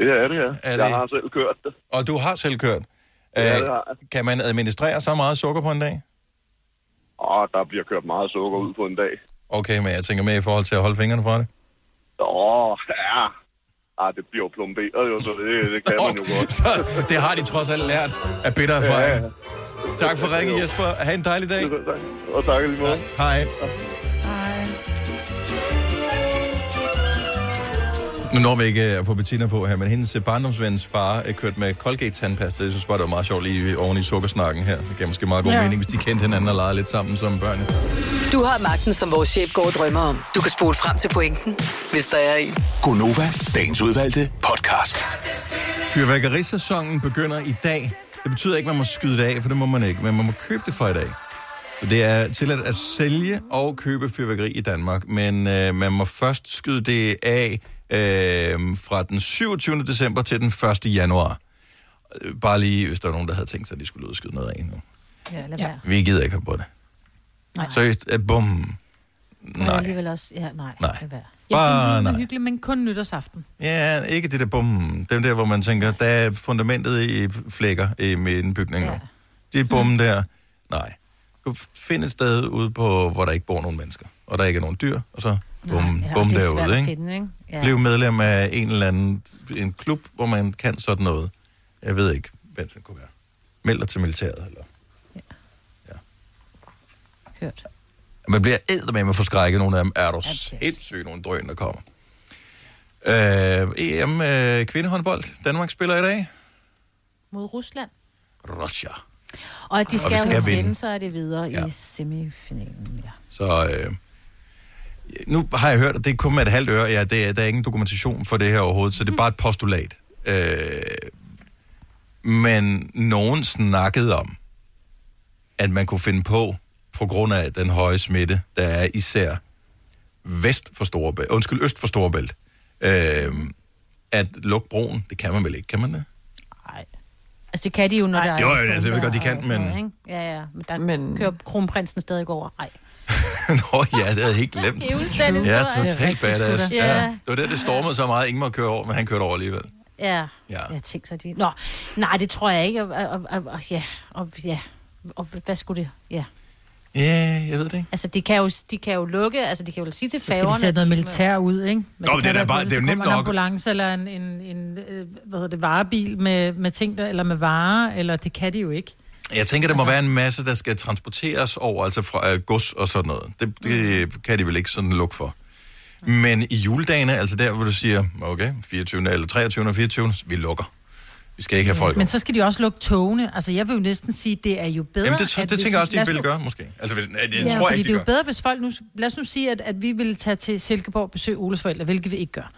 Det er det, ja. Er Jeg det- har selv kørt det. Og du har selv kørt. Ja, Øh, det har jeg. Kan man administrere så meget sukker på en dag? Og der bliver kørt meget sukker ud på en dag. Okay, men jeg tænker med i forhold til at holde fingrene fra det. Åh, ja. Ah, det bliver plomberet jo, så det, det kan man jo godt. Så det har de trods alt lært af bitter erfaring. Ja, ja. Tak for ringen, Jesper. Ha' en dejlig dag. Og tak lige måde. Hej. Nu når vi ikke er på Bettina på her, men hendes øh, barndomsvens far er kørt med Colgate-tandpasta. Jeg synes bare, det var meget sjovt lige oven i sukkersnakken her. Det giver måske meget god Ja. ja. mening, hvis de kendte hinanden og legede lidt sammen som børn. Du har magten, som vores chef går og drømmer om. Du kan spole frem til pointen, hvis der er en. Gonova, dagens udvalgte podcast. Fyrværkerisæsonen begynder i dag. Det betyder ikke, at man må skyde det af, for det må man ikke, men man må købe det fra i dag. Så det er tilladt at sælge og købe fyrværkeri i Danmark, men øh, man må først skyde det af øh, fra den 27. december til den 1. januar. Øh, Bare lige, hvis der var nogen, der havde tænkt sig, at de skulle ud og skyde noget af nu. Ja, lad være. Vi gider ikke på det. Nej. Seriøst, øh, bum. Nej. Nej. alligevel også, ja, nej. Nej. Lad være. Jeg Bare synes, det nej. er hyggeligt, men kun nytårsaften. Ja, ikke det der bum. Dem der, hvor man tænker, der er fundamentet i flækker i med en bygning nu. Det bum der, nej. Du find et sted ude på, hvor der ikke bor nogen mennesker, og der ikke er nogen dyr, og så bum, Ja, bum det er derude, ikke? finde, ikke? Ja. Bliv medlem af en eller anden en klub, hvor man kan sådan noget. Jeg ved ikke, hvem det kunne være. Meld dig til militæret, eller... Hørt. Man bliver æd med at forskrække nogle af dem. Er du sindssygt nogle drøn, der kommer. Øh, EM øh, kvindehåndbold. Danmark spiller i dag. Mod Rusland. Russia. Og at de skal, skal skal vinde. vinde, så er det videre Ja. i semifinalen. Ja. Så øh, nu har jeg hørt, at det er kun med et halvt øre. Ja, det er, der er ingen dokumentation for det her overhovedet, så det er bare et postulat. Øh, men nogen snakkede om, at man kunne finde på, på grund af den høje smitte, der er især vest for Storebælt, undskyld, øst for Storebælt, øh, at lukke broen, det kan man vel ikke, kan man det? Altså, det kan de jo, når der er... Jo, jo, altså, jeg ved godt, de kan, men- noget, ikke? Ja, ja. Men der men... kører kronprinsen stadig over. Nej. Nå ja, det havde jeg helt glemt. Det er Ja, totalt badass. Ja. Ja. Det var der, det stormede så meget, ingen må køre over, men han kørte over alligevel. Ja. Ja. Jeg tænkte så, de... Nå, nej, det tror jeg ikke. Og, og, og, og ja, og, ja. Og hvad skulle det? Ja. Ja, jeg ved det ikke. Altså, de kan jo, de kan jo lukke, altså, de kan jo sige til Så skal færgerne... de sætte noget militær ud, ikke? Men Nå, men det er da bare- det er jo nemt kommer en nok. ambulance eller en, en, en øh, hvad hedder det, varebil med, med ting, der, eller med varer, eller det kan de jo ikke. Jeg tænker, der må være en masse, der skal transporteres over, altså fra øh, gods og sådan noget. Det, det kan de vel ikke sådan lukke for. Men i juledagene, altså der, hvor du siger, okay, 24. eller 23. og 24. vi lukker. Vi skal ikke have folk Men så skal de også lukke togene. Altså, jeg vil jo næsten sige, det er jo bedre... Jamen, det, at det hvis- tænker jeg også, de vil gøre, måske. Altså, det, det Ja, tror jeg ikke, det er jo gør. bedre, hvis folk nu... Lad os nu sige, at, at vi ville tage til Silkeborg og besøge Oles forældre, hvilket vi ikke gør.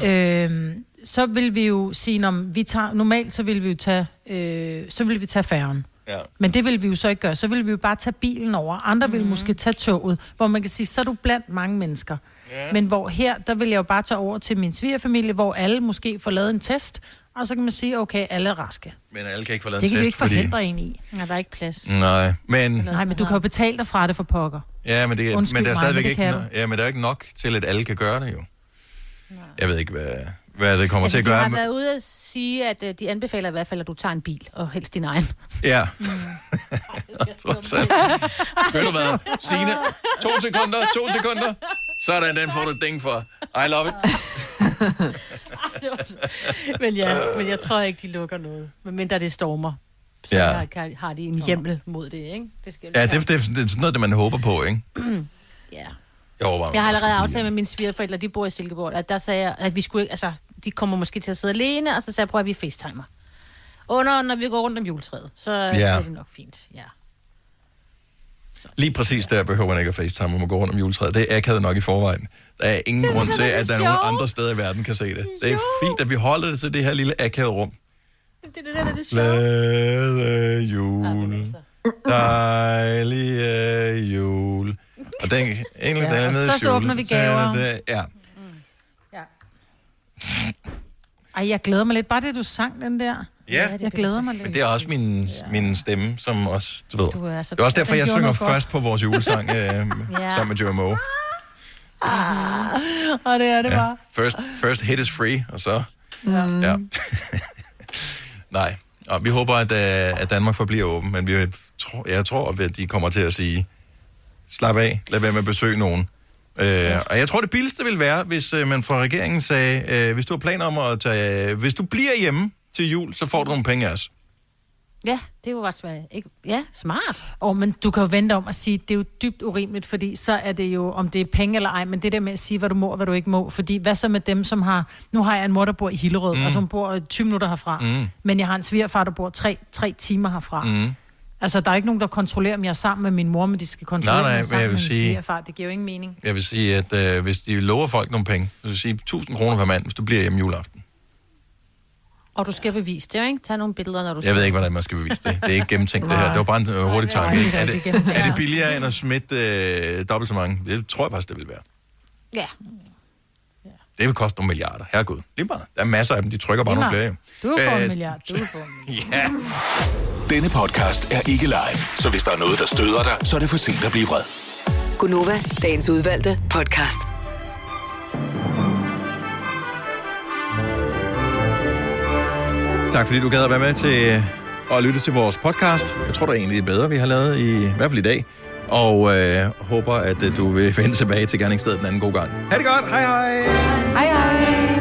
Mm. Øhm, så vil vi jo sige, om vi tager... Normalt, så vil vi jo tage, øh, så vil vi tage færgen. Ja. Men det vil vi jo så ikke gøre. Så vil vi jo bare tage bilen over. Andre mm. vil måske tage toget, hvor man kan sige, så er du blandt mange mennesker. Ja. Men hvor her, der vil jeg jo bare tage over til min svigerfamilie, hvor alle måske får lavet en test, og så kan man sige, okay, alle er raske. Men alle kan ikke få lavet Det en kan du test, ikke fordi... forhindre en i. Ja, der er ikke plads. Nej, men... Nej, men du kan jo betale dig fra det for pokker. Ja, men, det, Undskyld men der er mig, stadigvæk men det ikke, kan no- ja, men der er ikke nok til, at alle kan gøre det jo. Jeg ved ikke, hvad, hvad det kommer Altså, til de at gøre. har men- været ude at sige, at øh, de anbefaler i hvert fald, at du tager en bil, og helst din egen. Ja. Trods alt. Ved du hvad? Signe, to sekunder, to sekunder. Sådan, den får du ding for. I love it. men ja, men jeg tror ikke, de lukker noget. Medmindre det stormer. Så Ja. kan, har de en hjemmel mod det, ikke? Det skal Ja, det, det, det er sådan noget, det man håber på, ikke? ja. Jeg overvejer, Jeg har allerede aftalt med mine svigerforældre, de bor i Silkeborg, at der sagde jeg, at vi skulle ikke, altså, de kommer måske til at sidde alene, og så sagde jeg, prøv at vi facetimer. Under, når vi går rundt om juletræet, så ja. er det nok fint, ja. Lige præcis der behøver man ikke at facetime, når man går rundt om juletræet. Det er akavet nok i forvejen. Der er ingen grund til, at der er nogen andre steder i verden kan se det. Det er fint, at vi holder det til det her lille akavet rum. Det er det, der er det Glade jul. Dejlige jul. Og den, egentlig, Ja, den er og nede i så- så åbner vi gaver. Så er det- Ja. Ej, jeg glæder mig lidt. Bare det, du sang den der. Ja, Jeg glæder mig lidt. men det er også min, min stemme, som også, du ved. Du er så- det er også derfor, jeg synger først på vores julesang øh, Ja. sammen med Joe Moe. Og det er det bare. First, first hit is free, og så... Ja. Ja. Nej, og vi håber, at, øh, at Danmark forbliver åben, men vi tror, jeg tror, at de kommer til at sige, slap af, lad være med at besøge nogen. Øh, og jeg tror, det billigste vil være, hvis øh, man fra regeringen sagde, øh, hvis du har planer om at tage, hvis du bliver hjemme til jul, så får du nogle penge af os. Ja, det er jo også. Ikke? Ja, smart. Og men du kan jo vente om at sige, det er jo dybt urimeligt, fordi så er det jo, om det er penge eller ej, men det der med at sige, hvad du må og hvad du ikke må. Fordi hvad så med dem, som har... Nu har jeg en mor, der bor i Hillerød, Mm. altså hun bor 20 minutter herfra. Mm. Men jeg har en svigerfar, der bor 3, 3 timer herfra. Mm. Altså, der er ikke nogen, der kontrollerer, om jeg er sammen med min mor, men de skal kontrollere, Nej, nej, om jeg er vil min sige- svigerfar. Det giver jo ingen mening. Jeg vil sige, at øh, hvis de lover folk nogle penge, så vil sige 1000 kroner per mand, hvis du bliver hjemme juleaften. Og du skal bevise det, ikke? Tag nogle billeder, når du Jeg ved ikke, hvordan man skal bevise det. Det er ikke gennemtænkt, det her. Det var bare en øh, hurtig tanke. ikke? er det, er det billigere end at smitte øh, dobbelt så mange? Det tror jeg faktisk, det vil være. Ja. Det vil koste nogle milliarder. Herregud. Lige meget. Der er masser af dem. De trykker bare Lige nogle flere. Du får Øh, en milliard. Du får en Ja. Denne podcast er ikke live, så hvis der er noget, der støder dig, så er det for sent at blive vred. Gunova, dagens udvalgte podcast. Tak fordi du gad at være med til at lytte til vores podcast. Jeg tror, det er egentlig bedre, vi har lavet, i, i hvert fald i dag. Og øh, håber, at øh, du vil vende tilbage til gerningsstedet en anden god gang. Ha' det godt. Hej hej. Hej hej.